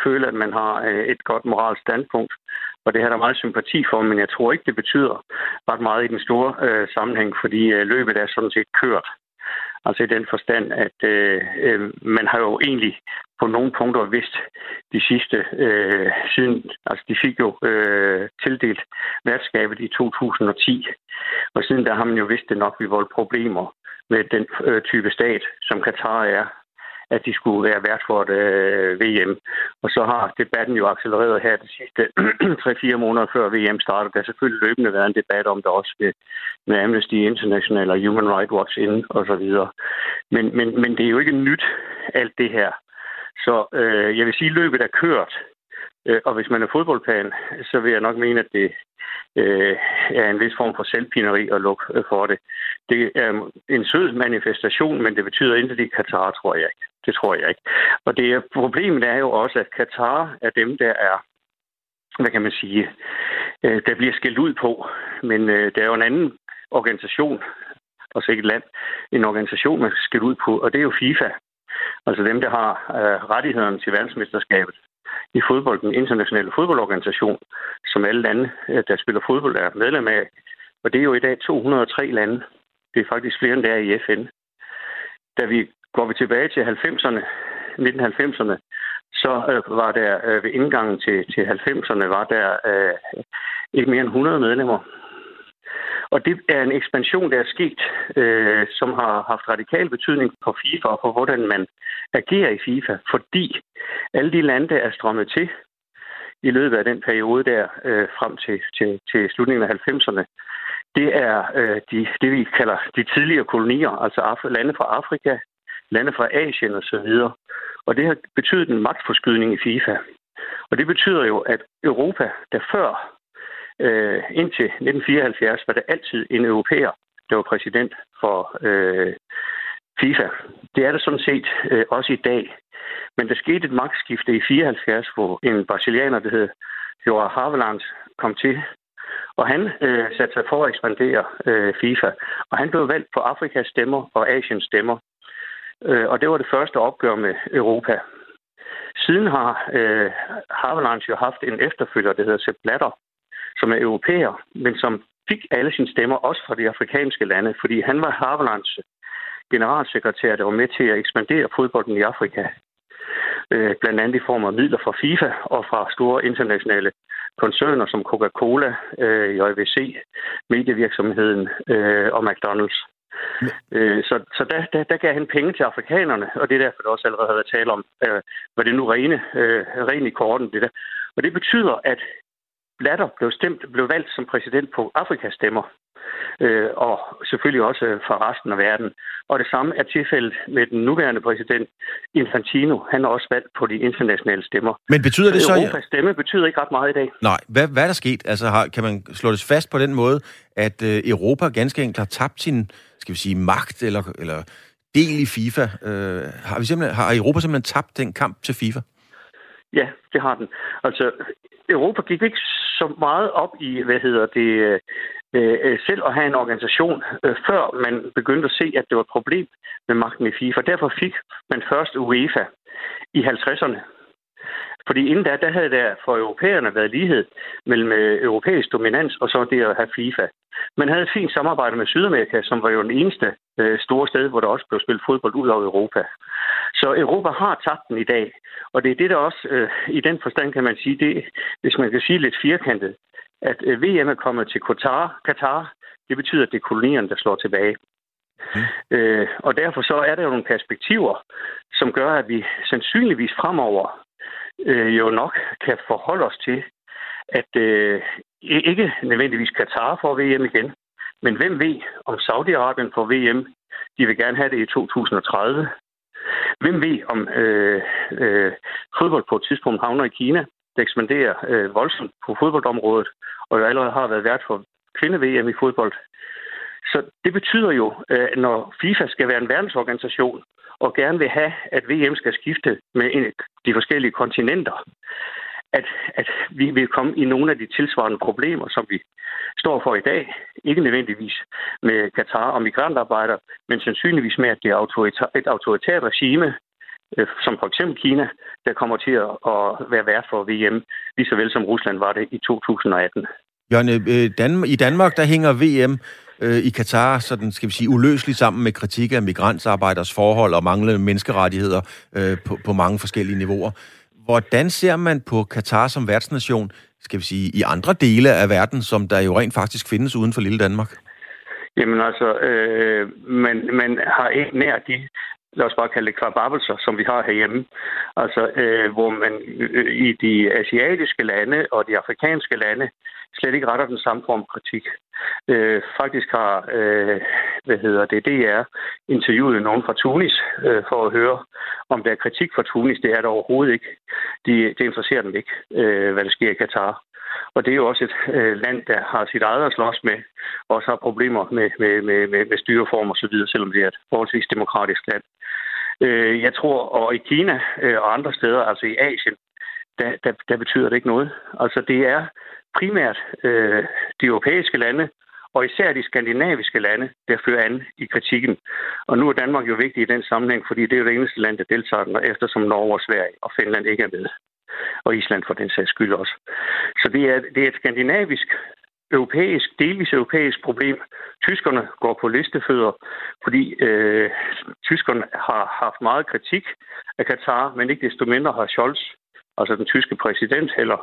føle, at man har øh, et godt moralsk standpunkt. Og det har der meget sympati for, men jeg tror ikke, det betyder ret meget i den store øh, sammenhæng, fordi øh, løbet er sådan set kørt. Altså i den forstand, at øh, øh, man har jo egentlig på nogle punkter vidst de sidste øh, siden, altså de fik jo øh, tildelt værtskabet i 2010, og siden der har man jo vidst det nok, vi voldt problemer med den øh, type stat, som Katar er, at de skulle være vært for et øh, VM. Og så har debatten jo accelereret her de sidste *clears throat* 3-4 måneder før VM startede. Der har selvfølgelig løbende været en debat om det også med, med Amnesty International og Human Rights Watch ind og så videre. Men, men, men det er jo ikke nyt, alt det her. Så øh, jeg vil sige, at løbet er kørt. Øh, og hvis man er fodboldfan, så vil jeg nok mene, at det øh, er en vis form for selvpineri at lukke øh, for det. Det er en sød manifestation, men det betyder intet i Katar, tror jeg ikke. Det tror jeg ikke. Og det problemet er jo også, at Katar er dem, der er, hvad kan man sige, øh, der bliver skældt ud på. Men øh, der er jo en anden organisation, også ikke et land, en organisation, man skal skælde ud på, og det er jo FIFA. Altså dem, der har øh, rettighederne til verdensmesterskabet i fodbold, den internationale fodboldorganisation, som alle lande, øh, der spiller fodbold, er medlem af. Og det er jo i dag 203 lande. Det er faktisk flere end der i FN. Da vi går vi tilbage til 90'erne, 1990'erne, så øh, var der øh, ved indgangen til, til 90'erne, var der øh, ikke mere end 100 medlemmer. Og det er en ekspansion, der er sket, øh, som har haft radikal betydning for FIFA og for, hvordan man agerer i FIFA, fordi alle de lande, der er strømmet til i løbet af den periode der øh, frem til, til, til slutningen af 90'erne, det er øh, de, det, vi kalder de tidligere kolonier, altså Af- lande fra Afrika, lande fra Asien osv. Og det har betydet en magtforskydning i FIFA. Og det betyder jo, at Europa, der før øh, indtil 1974 var det altid en europæer, der var præsident for øh, FIFA. Det er det sådan set øh, også i dag. Men der skete et magtskifte i 74, hvor en brasilianer, der hed Joao Haveland, kom til. Og han øh, satte sig for at ekspandere øh, FIFA. Og han blev valgt på Afrikas stemmer og Asiens stemmer. Øh, og det var det første opgør med Europa. Siden har øh, Havelands jo haft en efterfølger, der hedder Sepp Blatter, som er europæer, men som fik alle sine stemmer, også fra de afrikanske lande, fordi han var Havelands generalsekretær, der var med til at ekspandere fodbolden i Afrika. Øh, blandt andet i form af midler fra FIFA og fra store internationale koncerner som Coca-Cola, øh, JVC, medievirksomheden øh, og McDonald's. Øh, så så der, der, der gav han penge til afrikanerne, og det er derfor, der også allerede har været tale om, øh, var det nu rene, øh, rene i korten, det der. Og det betyder, at Blatter blev, stemt, blev valgt som præsident på Afrikas stemmer, øh, og selvfølgelig også fra resten af verden. Og det samme er tilfældet med den nuværende præsident Infantino. Han er også valgt på de internationale stemmer. Men betyder det så... Europas stemme betyder ikke ret meget i dag. Nej, hvad, hvad er der sket? Altså, har, kan man slå det fast på den måde, at øh, Europa ganske enkelt har tabt sin, skal vi sige, magt eller, eller del i FIFA? Øh, har, vi simpelthen, har Europa simpelthen tabt den kamp til FIFA? Ja, det har den. Altså, Europa gik ikke så meget op i, hvad hedder det, øh, øh, selv at have en organisation, øh, før man begyndte at se, at det var et problem med magten i FIFA. Derfor fik man først UEFA i 50'erne. Fordi inden da, der havde der for europæerne været lighed mellem øh, europæisk dominans og så det at have FIFA. Man havde et fint samarbejde med Sydamerika, som var jo den eneste øh, store sted, hvor der også blev spillet fodbold ud over Europa. Så Europa har tabt den i dag, og det er det, der også øh, i den forstand kan man sige, det, hvis man kan sige lidt firkantet, At øh, VM er kommet til Qatar, Qatar, det betyder, at det er kolonierne, der slår tilbage. Mm. Øh, og derfor så er der jo nogle perspektiver, som gør, at vi sandsynligvis fremover øh, jo nok kan forholde os til, at øh, ikke nødvendigvis Katar får VM igen, men hvem ved, om Saudi-Arabien får VM? De vil gerne have det i 2030. Hvem ved, om øh, øh, fodbold på et tidspunkt havner i Kina? Det ekspanderer øh, voldsomt på fodboldområdet, og jo allerede har været vært for kvinde-VM i fodbold. Så det betyder jo, øh, at når FIFA skal være en verdensorganisation, og gerne vil have, at VM skal skifte med de forskellige kontinenter, at, at vi vil komme i nogle af de tilsvarende problemer, som vi står for i dag. Ikke nødvendigvis med Katar og migrantarbejdere, men sandsynligvis med, at det er et autoritært regime, øh, som for eksempel Kina, der kommer til at være vært for VM, lige så vel som Rusland var det i 2018. Jørgen, øh, i Danmark der hænger VM øh, i Katar sådan, skal vi sige, uløseligt sammen med kritik af migrantsarbejders forhold og manglende menneskerettigheder øh, på, på mange forskellige niveauer. Hvordan ser man på Katar som værtsnation, skal vi sige, i andre dele af verden, som der jo rent faktisk findes uden for lille Danmark? Jamen altså, øh, man, man har ikke nær de, lad os bare kalde det kvababelser, som vi har herhjemme. Altså, øh, hvor man øh, i de asiatiske lande og de afrikanske lande slet ikke retter den samme form kritik. Øh, faktisk har, øh, hvad hedder det, DR interviewet nogen fra Tunis øh, for at høre, om der er kritik fra Tunis. Det er der overhovedet ikke. De, det interesserer dem ikke, øh, hvad der sker i Katar. Og det er jo også et øh, land, der har sit eget at slås med, og også har problemer med, med, med, med, med styreform og så videre, selvom det er et forholdsvis demokratisk land. Øh, jeg tror, og i Kina øh, og andre steder, altså i Asien, der, der, der betyder det ikke noget. Altså det er primært øh, de europæiske lande, og især de skandinaviske lande, der fører an i kritikken. Og nu er Danmark jo vigtig i den sammenhæng, fordi det er jo det eneste land, der deltager den, eftersom Norge og Sverige og Finland ikke er med. Og Island for den sags skyld også. Så det er, det er et skandinavisk, europæisk, delvis europæisk problem. Tyskerne går på listefødder, fordi øh, tyskerne har haft meget kritik af Katar, men ikke desto mindre har Scholz altså den tyske præsident, eller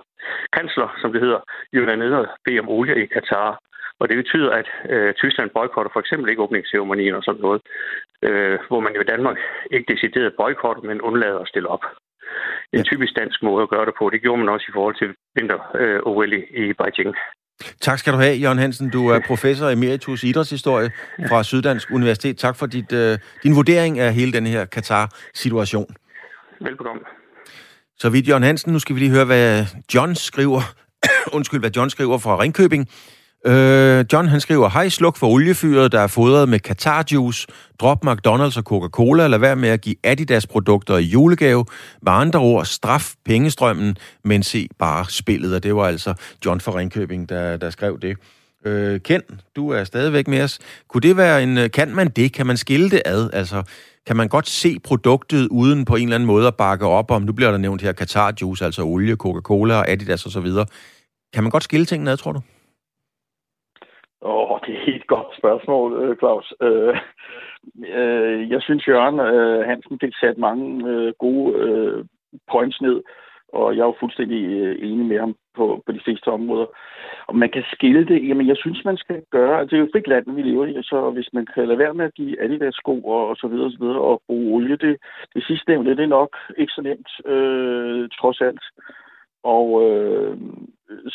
kansler, som det hedder, jo nede og bede om olie i Katar. Og det betyder, at øh, Tyskland boykotter for eksempel ikke åbningsceremonien og sådan noget, øh, hvor man jo i Danmark ikke decideret boykotter, men undlader at stille op. En typisk dansk måde at gøre det på. Det gjorde man også i forhold til vinter-OL øh, i Beijing. Tak skal du have, Jørgen Hansen. Du er *laughs* professor emeritus i idrætshistorie fra Syddansk Universitet. Tak for dit, øh, din vurdering af hele den her Katar-situation. Velbekomme. Så vidt John Hansen. Nu skal vi lige høre, hvad John skriver. *coughs* Undskyld, hvad John skriver fra Ringkøbing. Øh, John han skriver, hej sluk for oliefyret, der er fodret med Qatar Juice. Drop McDonald's og Coca-Cola. Lad være med at give Adidas-produkter i julegave. Med andre ord, straf pengestrømmen, men se bare spillet. Og det var altså John fra Ringkøbing, der, der skrev det. Øh, Ken, du er stadigvæk med os. Kunne det være en... Kan man det? Kan man skille det ad? Altså, kan man godt se produktet uden på en eller anden måde at bakke op om, nu bliver der nævnt her Qatar Juice, altså olie, Coca-Cola og Adidas osv. Kan man godt skille tingene ad, tror du? Åh, oh, det er et helt godt spørgsmål, øh, Claus. Øh, øh, jeg synes, Jørgen øh, Hansen fik sat mange øh, gode øh, points ned, og jeg er jo fuldstændig øh, enig med ham på, på de fleste områder. Og man kan skille det, jamen jeg synes, man skal gøre, altså det er jo frit land, vi lever i, så hvis man kan lade være med at give Adidas sko og, og så videre og så videre, og bruge olie, det, det sidste nævnte, det er nok ikke så nemt, øh, trods alt. Og øh,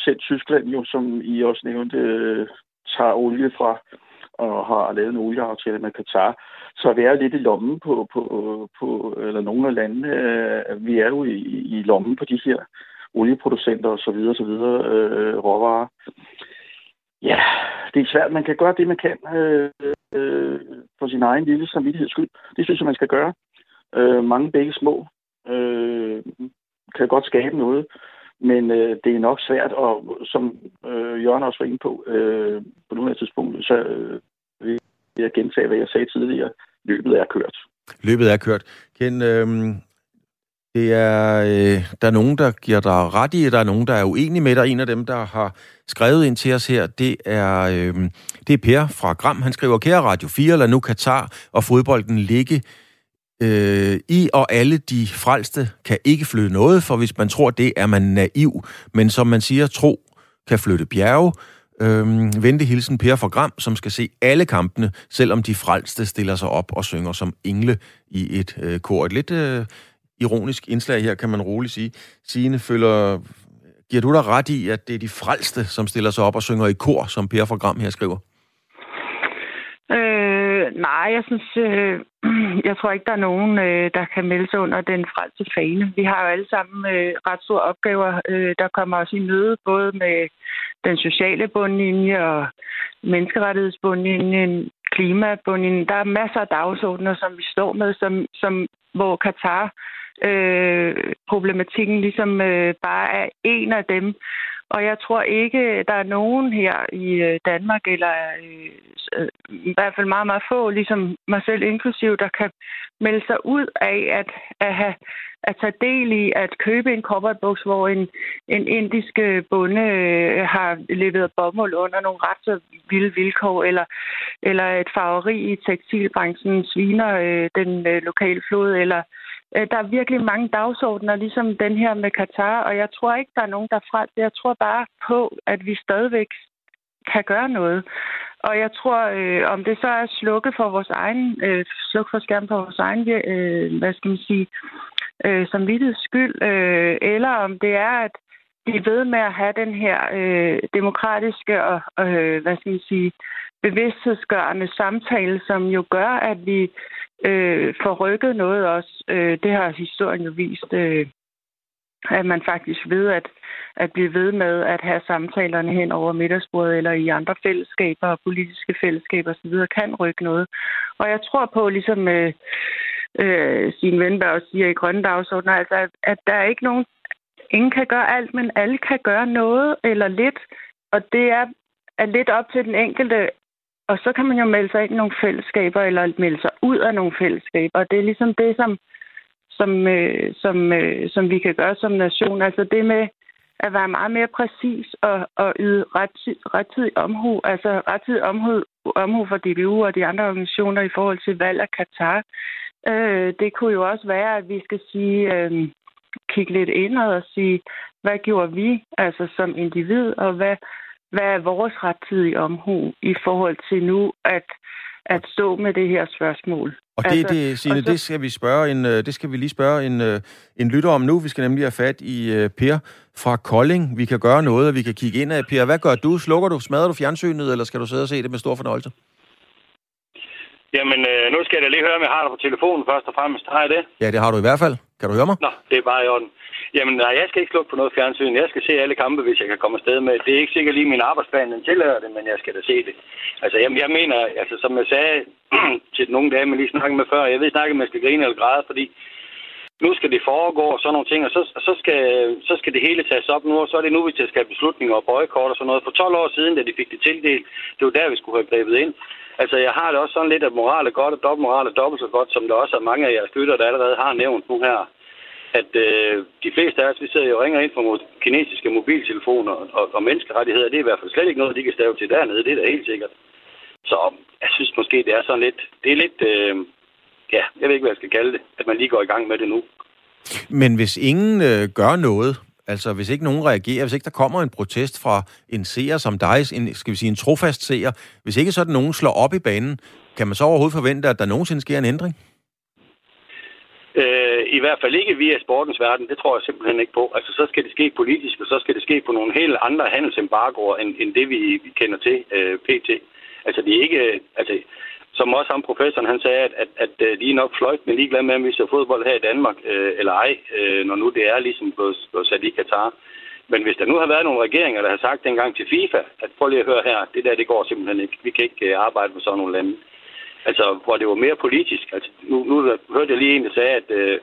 selv Tyskland jo, som I også nævnte, øh, tager olie fra og har lavet en olieaftale med Katar. Så vi er lidt i lommen på, på, på eller nogle af landene. Øh, vi er jo i, i lommen på de her olieproducenter og så videre, så videre, øh, råvarer. Ja, det er svært. Man kan gøre det, man kan øh, øh, for sin egen lille samvittigheds skyld. Det synes jeg, man skal gøre. Øh, mange begge små øh, kan godt skabe noget, men øh, det er nok svært, og som øh, Jørgen også var inde på, øh, på nuværende tidspunkt, så øh, vil jeg gentage, hvad jeg sagde tidligere. Løbet er kørt. Løbet er kørt. Ken, øh, det er, øh, der er nogen, der giver dig ret i, der er nogen, der er uenige med dig. En af dem, der har skrevet ind til os her, det er, øh, det er Per fra Gram. Han skriver, kære Radio 4, lad nu Katar og fodbolden ligge øh, i, og alle de frelste kan ikke flyde noget, for hvis man tror det, er man naiv. Men som man siger, tro kan flytte bjerge. Øhm, vente hilsen Per fra Gram, som skal se alle kampene, selvom de frelste stiller sig op og synger som engle i et øh, kor. Et lidt øh, ironisk indslag her, kan man roligt sige. Signe føler, giver du dig ret i, at det er de frelste, som stiller sig op og synger i kor, som Per fra Gram her skriver? Øh, nej, jeg synes, øh, *clears throat* jeg tror ikke, der er nogen, øh, der kan melde sig under den frelste fane. Vi har jo alle sammen øh, ret store opgaver, øh, der kommer os i møde, både med den sociale bundlinje og menneskerettighedsbundlinjen, klimabundlinjen. Der er masser af dagsordner, som vi står med, som, som, hvor Katar øh, problematikken ligesom øh, bare er en af dem. Og jeg tror ikke, der er nogen her i øh, Danmark, eller øh, i hvert fald meget, meget få, ligesom mig selv inklusiv, der kan melde sig ud af at, at, have, at tage del i at købe en cowboybuks, hvor en, en indisk øh, bonde øh, har leveret bomuld under nogle ret så vilde vilkår, eller, eller et farveri i tekstilbranchen sviner øh, den øh, lokale flod, eller Øh, Øh, der er virkelig mange dagsordner, ligesom den her med Katar, og jeg tror ikke, der er nogen, der fra Jeg tror bare på, at vi stadigvæk kan gøre noget. Og jeg tror, øh, om det så er slukke for vores egen, øh, slukke for skærmen for vores egen, øh, hvad skal man sige, øh, samvittigheds skyld, øh, eller om det er, at vi ved med at have den her øh, demokratiske og, øh, hvad skal man sige, bevidsthedsgørende samtale, som jo gør, at vi øh, får rykket noget også. Øh, det har historien jo vist, øh, at man faktisk ved at, at blive ved med at have samtalerne hen over middagsbordet eller i andre fællesskaber og politiske fællesskaber osv. kan rykke noget. Og jeg tror på, ligesom øh, øh, sin Venberg siger i Grønne Dagsordner, altså, at, at der er ikke nogen, ingen kan gøre alt, men alle kan gøre noget eller lidt. Og det er, er lidt op til den enkelte og så kan man jo melde sig ind i nogle fællesskaber, eller melde sig ud af nogle fællesskaber. Og det er ligesom det, som, som, øh, som, øh, som vi kan gøre som nation. Altså det med at være meget mere præcis og, og yde rettidig, rettidig omhu, altså rettidig omhu, omhu for DBU og de andre organisationer i forhold til valg af Katar. Øh, det kunne jo også være, at vi skal sige, øh, kigge lidt indad og sige, hvad gjorde vi altså som individ, og hvad, hvad er vores rettidige omhu i forhold til nu at, at stå med det her spørgsmål? Og det, altså, det, Signe, så... det skal vi spørge en, øh, det skal vi lige spørge en, øh, en lytter om nu. Vi skal nemlig have fat i uh, Per fra Kolding. Vi kan gøre noget, og vi kan kigge ind af. Per, hvad gør du? Slukker du, smadrer du fjernsynet, eller skal du sidde og se det med stor fornøjelse? Jamen, øh, nu skal jeg da lige høre, om jeg har dig på telefonen først og fremmest. Har jeg det? Ja, det har du i hvert fald. Kan du høre mig? Nå, det er bare i orden. Jamen, nej, jeg skal ikke slukke på noget fjernsyn. Jeg skal se alle kampe, hvis jeg kan komme afsted med. Det er ikke sikkert lige min arbejdsplan, den tillader det, men jeg skal da se det. Altså, jeg, jeg mener, altså, som jeg sagde *clears throat* til nogle dage, man lige snakkede med før, jeg ved snakke, om jeg skal grine eller græde, fordi nu skal det foregå og sådan nogle ting, og så, så, skal, så skal det hele tages op nu, og så er det nu, vi til have beslutninger og boykot og sådan noget. For 12 år siden, da de fik det tildelt, det var der, vi skulle have grebet ind. Altså, jeg har det også sådan lidt, at moral er godt, og dobbeltmoral er dobbelt så godt, som der også er mange af jeres lytter, der allerede har nævnt nu her at øh, de fleste af os, vi sidder jo og ringer ind fra kinesiske mobiltelefoner, og, og menneskerettigheder, det er i hvert fald slet ikke noget, de kan stave til dernede, det er da helt sikkert. Så jeg synes måske, det er sådan lidt, det er lidt, øh, ja, jeg ved ikke, hvad jeg skal kalde det, at man lige går i gang med det nu. Men hvis ingen øh, gør noget, altså hvis ikke nogen reagerer, hvis ikke der kommer en protest fra en seer som dig, en, skal vi sige en trofast seer, hvis ikke sådan nogen slår op i banen, kan man så overhovedet forvente, at der nogensinde sker en ændring? Øh, I hvert fald ikke via sportens verden, det tror jeg simpelthen ikke på. Altså, så skal det ske politisk, og så skal det ske på nogle helt andre handelsembargoer, end, end det, vi, vi kender til øh, pt. Altså, det er ikke... Øh, altså, som også ham professoren, han sagde, at, at, at øh, de er nok fløjt, ligeglade med, om vi ser fodbold her i Danmark, øh, eller ej, øh, når nu det er ligesom blevet, blevet sat i Katar. Men hvis der nu har været nogle regeringer, der har sagt dengang til FIFA, at prøv lige at høre her, det der, det går simpelthen ikke. Vi kan ikke øh, arbejde med sådan nogle lande. Altså, hvor det var mere politisk. Altså, nu, nu hørte jeg lige en, der sagde, at, øh,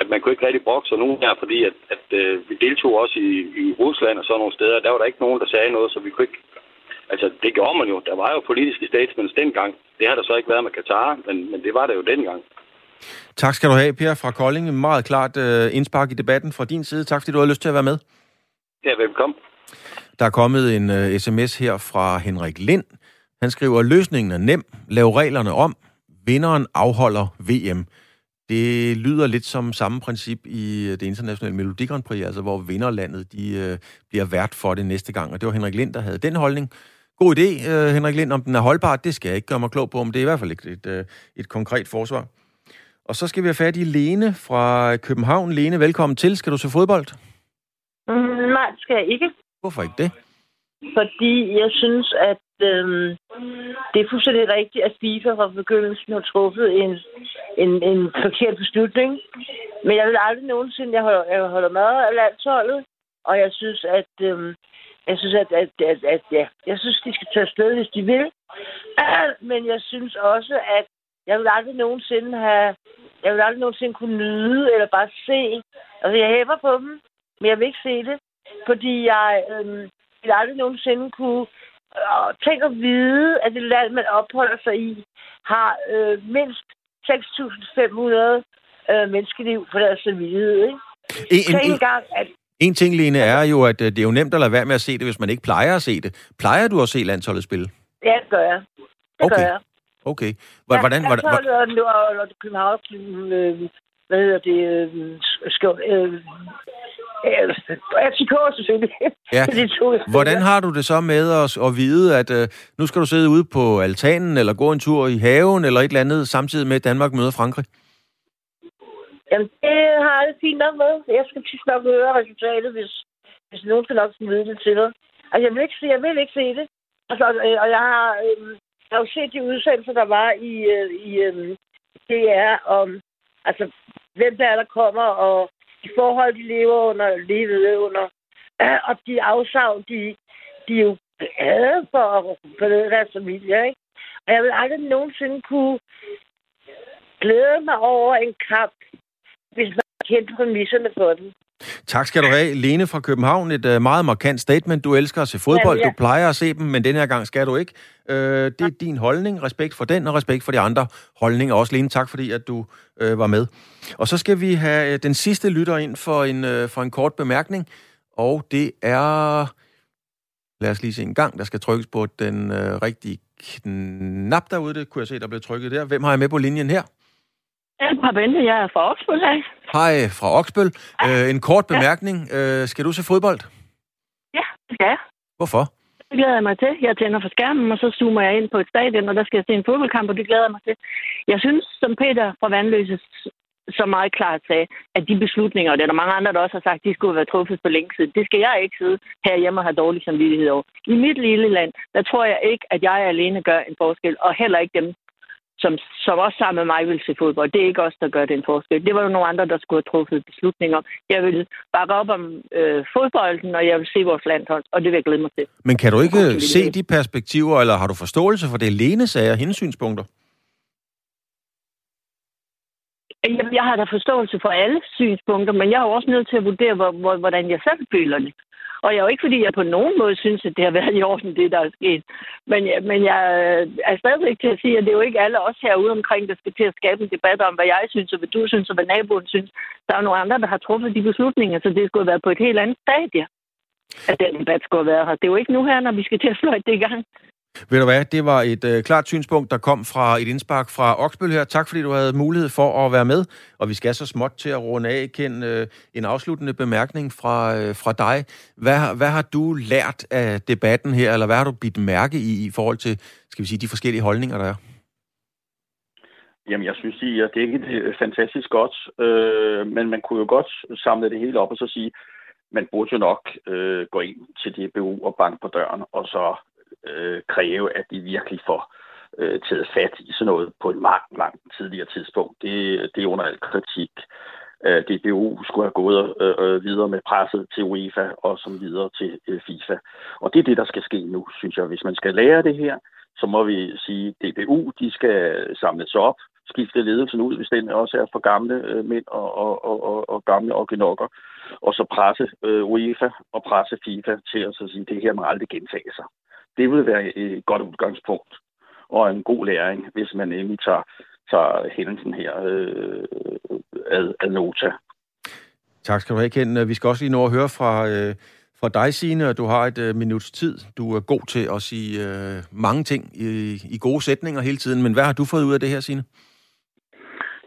at man kunne ikke rigtig brokse sig nogen her, fordi at, at øh, vi deltog også i, i Rusland og sådan nogle steder. Der var der ikke nogen, der sagde noget, så vi kunne ikke... Altså, det gjorde man jo. Der var jo politiske statements dengang. Det har der så ikke været med Katar, men, men det var der jo dengang. Tak skal du have, Per fra Kolding. Meget klart øh, indspark i debatten fra din side. Tak fordi du har lyst til at være med. Ja, velkommen. Der er kommet en uh, øh, sms her fra Henrik Lind. Han skriver, løsningen er nem. Lav reglerne om. Vinderen afholder VM. Det lyder lidt som samme princip i det internationale Melodi Grand Prix, altså hvor vinderlandet de, øh, bliver vært for det næste gang. Og det var Henrik Lind, der havde den holdning. God idé, øh, Henrik Lind. Om den er holdbar, det skal jeg ikke gøre mig klog på, men det er i hvert fald et, et, øh, et konkret forsvar. Og så skal vi have fat i Lene fra København. Lene, velkommen til. Skal du se fodbold? Mm, nej, det skal jeg ikke. Hvorfor ikke det? Fordi jeg synes, at øhm, det er fuldstændig rigtigt, at FIFA fra begyndelsen har truffet en, en, en forkert beslutning. Men jeg vil aldrig nogensinde, jeg holder, jeg holder med af landsholdet, og jeg synes, at, øhm, jeg synes, at, at, at, at ja, jeg synes, de skal tage afsted, hvis de vil. *clears throat* Men jeg synes også, at jeg vil aldrig nogensinde have, jeg vil aldrig nogensinde kunne nyde, eller bare se. Altså, jeg hæver på dem, men jeg vil ikke se det, fordi jeg øhm, vil aldrig nogensinde kunne øh, tænke at vide, at det land, man opholder sig i, har øh, mindst 6.500 øh, menneskeliv for deres samvittighed. Ikke? En, en, en, gang, at... en ting, Lene, er jo, at øh, det er jo nemt at lade være med at se det, hvis man ikke plejer at se det. Plejer du at se landsholdet spille? Ja, det gør jeg. Det okay. gør jeg. Okay. Hvordan, hvordan, hvordan, hvordan, og, og, og København, øh, hvad hedder det, øh, skål, øh, FCK selvfølgelig. *laughs* Ja. Hvordan har du det så med at, at vide, at uh, nu skal du sidde ude på altanen, eller gå en tur i haven, eller et eller andet, samtidig med, at Danmark møder Frankrig? Jamen, det har jeg det fint nok med. Jeg skal tit nok høre resultatet, hvis, hvis nogen skal nok smide det til dig. Altså, jeg vil ikke se, jeg vil ikke se det. Altså, og jeg har, øh, jeg har jo set de udsendelser, der var i, øh, i øh, DR om, altså, hvem der er, der kommer, og de forhold, de lever under, levede under, *clears throat* og de afsavn, de, de er jo glade for at forlade deres familie, ikke? Og jeg vil aldrig nogensinde kunne glæde mig over en kamp, hvis man kendte præmisserne for den. Tak skal du have. Lene fra København, et uh, meget markant statement. Du elsker at se fodbold, ja, ja. du plejer at se dem, men denne her gang skal du ikke. Uh, det er din holdning. Respekt for den, og respekt for de andre holdninger. Også Lene, tak fordi at du uh, var med. Og så skal vi have uh, den sidste lytter ind for en, uh, for en kort bemærkning, og det er... Lad os lige se en gang. Der skal trykkes på den uh, rigtige knap derude. Det kunne jeg se, der blev trykket der. Hvem har jeg med på linjen her? Ja, Bente, jeg er fra Oksbøl. Hej fra Oksbøl. Ja. Øh, en kort bemærkning. Ja. Øh, skal du se fodbold? Ja, det skal jeg. Hvorfor? Det glæder jeg mig til. Jeg tænder for skærmen, og så zoomer jeg ind på et stadion, og der skal jeg se en fodboldkamp, og det glæder jeg mig til. Jeg synes, som Peter fra Vandløse så meget klart sagde, at de beslutninger, og det er der mange andre, der også har sagt, de skulle være truffet for længe siden. Det skal jeg ikke sidde herhjemme og have dårlig samvittighed over. I mit lille land, der tror jeg ikke, at jeg alene gør en forskel, og heller ikke dem, som, som også sammen med mig vil se fodbold. Det er ikke os, der gør den forskel. Det var jo nogle andre, der skulle have truffet beslutninger. Jeg vil bakke op om øh, fodbolden, og jeg vil se vores landhold, og det vil jeg glæde mig til. Men kan du ikke se de perspektiver, eller har du forståelse for det Lene sagde hendes synspunkter? Jeg har da forståelse for alle synspunkter, men jeg er også nødt til at vurdere, hvordan jeg selv føler det. Og jeg er jo ikke, fordi jeg på nogen måde synes, at det har været i orden, det der er sket. Men, men jeg øh, er stadigvæk til at sige, at det er jo ikke alle os herude omkring, der skal til at skabe en debat om, hvad jeg synes, og hvad du synes, og hvad naboen synes. Der er nogle andre, der har truffet de beslutninger, så det skulle have været på et helt andet stadie at den debat skulle være her. Det er jo ikke nu her, når vi skal til at fløjte det i gang. Ved du hvad, det var et øh, klart synspunkt, der kom fra et indspark fra Oksbøl her. Tak fordi du havde mulighed for at være med, og vi skal så småt til at runde af. Ken, øh, en afsluttende bemærkning fra, øh, fra dig. Hvad, hvad har du lært af debatten her, eller hvad har du bidt mærke i i forhold til, skal vi sige, de forskellige holdninger, der er? Jamen, jeg synes, det er ikke øh, fantastisk godt, øh, men man kunne jo godt samle det hele op og så sige, man burde jo nok øh, gå ind til DBU og banke på døren, og så øh, kræve, at de virkelig får øh, taget fat i sådan noget på et meget langt tidligere tidspunkt. Det, det er under al kritik. Øh, DBU skulle have gået øh, øh, videre med presset til UEFA og som videre til øh, FIFA. Og det er det, der skal ske nu, synes jeg. Hvis man skal lære det her, så må vi sige, at DBU de skal samles op, skifte ledelsen ud, hvis den også er for gamle øh, mænd og, og, og, og, og gamle organokker, og så presse øh, UEFA og presse FIFA til at så sige, at det her må aldrig gentage sig det vil være et godt udgangspunkt og en god læring, hvis man endelig tager, tager hændelsen her øh, ad, ad nota. Tak skal du have, Ken. Vi skal også lige nå at høre fra, øh, fra dig, Signe, og du har et øh, minuts tid. Du er god til at sige øh, mange ting i, i gode sætninger hele tiden, men hvad har du fået ud af det her, Signe?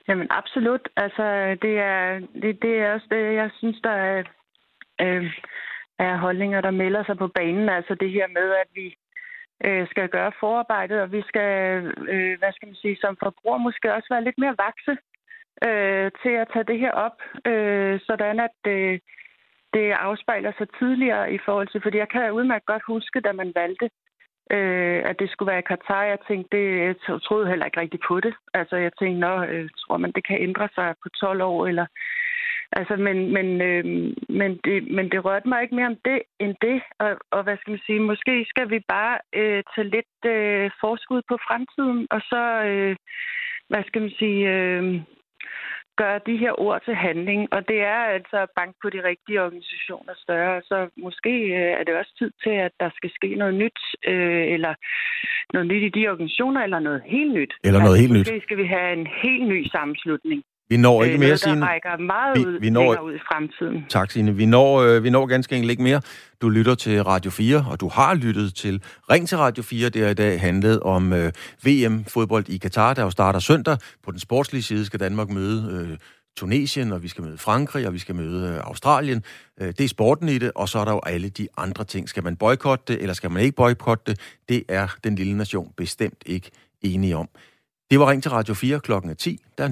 Jamen absolut. Altså, det er, det, det er også det, jeg synes, der er, øh, er holdninger, der melder sig på banen. Altså det her med, at vi øh, skal gøre forarbejdet, og vi skal, øh, hvad skal man sige, som forbruger måske også være lidt mere vakse øh, til at tage det her op, øh, sådan at øh, det afspejler sig tidligere i forhold til, fordi jeg kan udmærket godt huske, da man valgte, øh, at det skulle være i Katar. Jeg tænkte, det, jeg troede heller ikke rigtigt på det. Altså jeg tænkte, nå, øh, tror man, det kan ændre sig på 12 år, eller Altså, men, men, øh, men, det, men det rørte mig ikke mere om det end det. Og, og hvad skal man sige, måske skal vi bare øh, tage lidt øh, forskud på fremtiden, og så, øh, hvad skal man sige, øh, gøre de her ord til handling. Og det er altså at banke på de rigtige organisationer større. Så måske øh, er det også tid til, at der skal ske noget nyt, øh, eller noget nyt i de organisationer, eller noget helt nyt. Eller noget altså, helt nyt. Måske skal vi have en helt ny sammenslutning. Vi når ikke Øh, mere, noget, der Signe. rækker meget Vi- ud, vi når- ud i fremtiden. Tak, Signe. Vi når, øh, vi når ganske enkelt ikke mere. Du lytter til Radio 4, og du har lyttet til Ring til Radio 4. Det har i dag handlet om øh, VM-fodbold i Katar, der jo starter søndag. På den sportslige side skal Danmark møde øh, Tunesien, og vi skal møde Frankrig, og vi skal møde øh, Australien. Øh, det er sporten i det, og så er der jo alle de andre ting. Skal man boykotte det, eller skal man ikke boykotte det? Det er den lille nation bestemt ikke enige om. Det var Ring til Radio 4 klokken er 10. Der er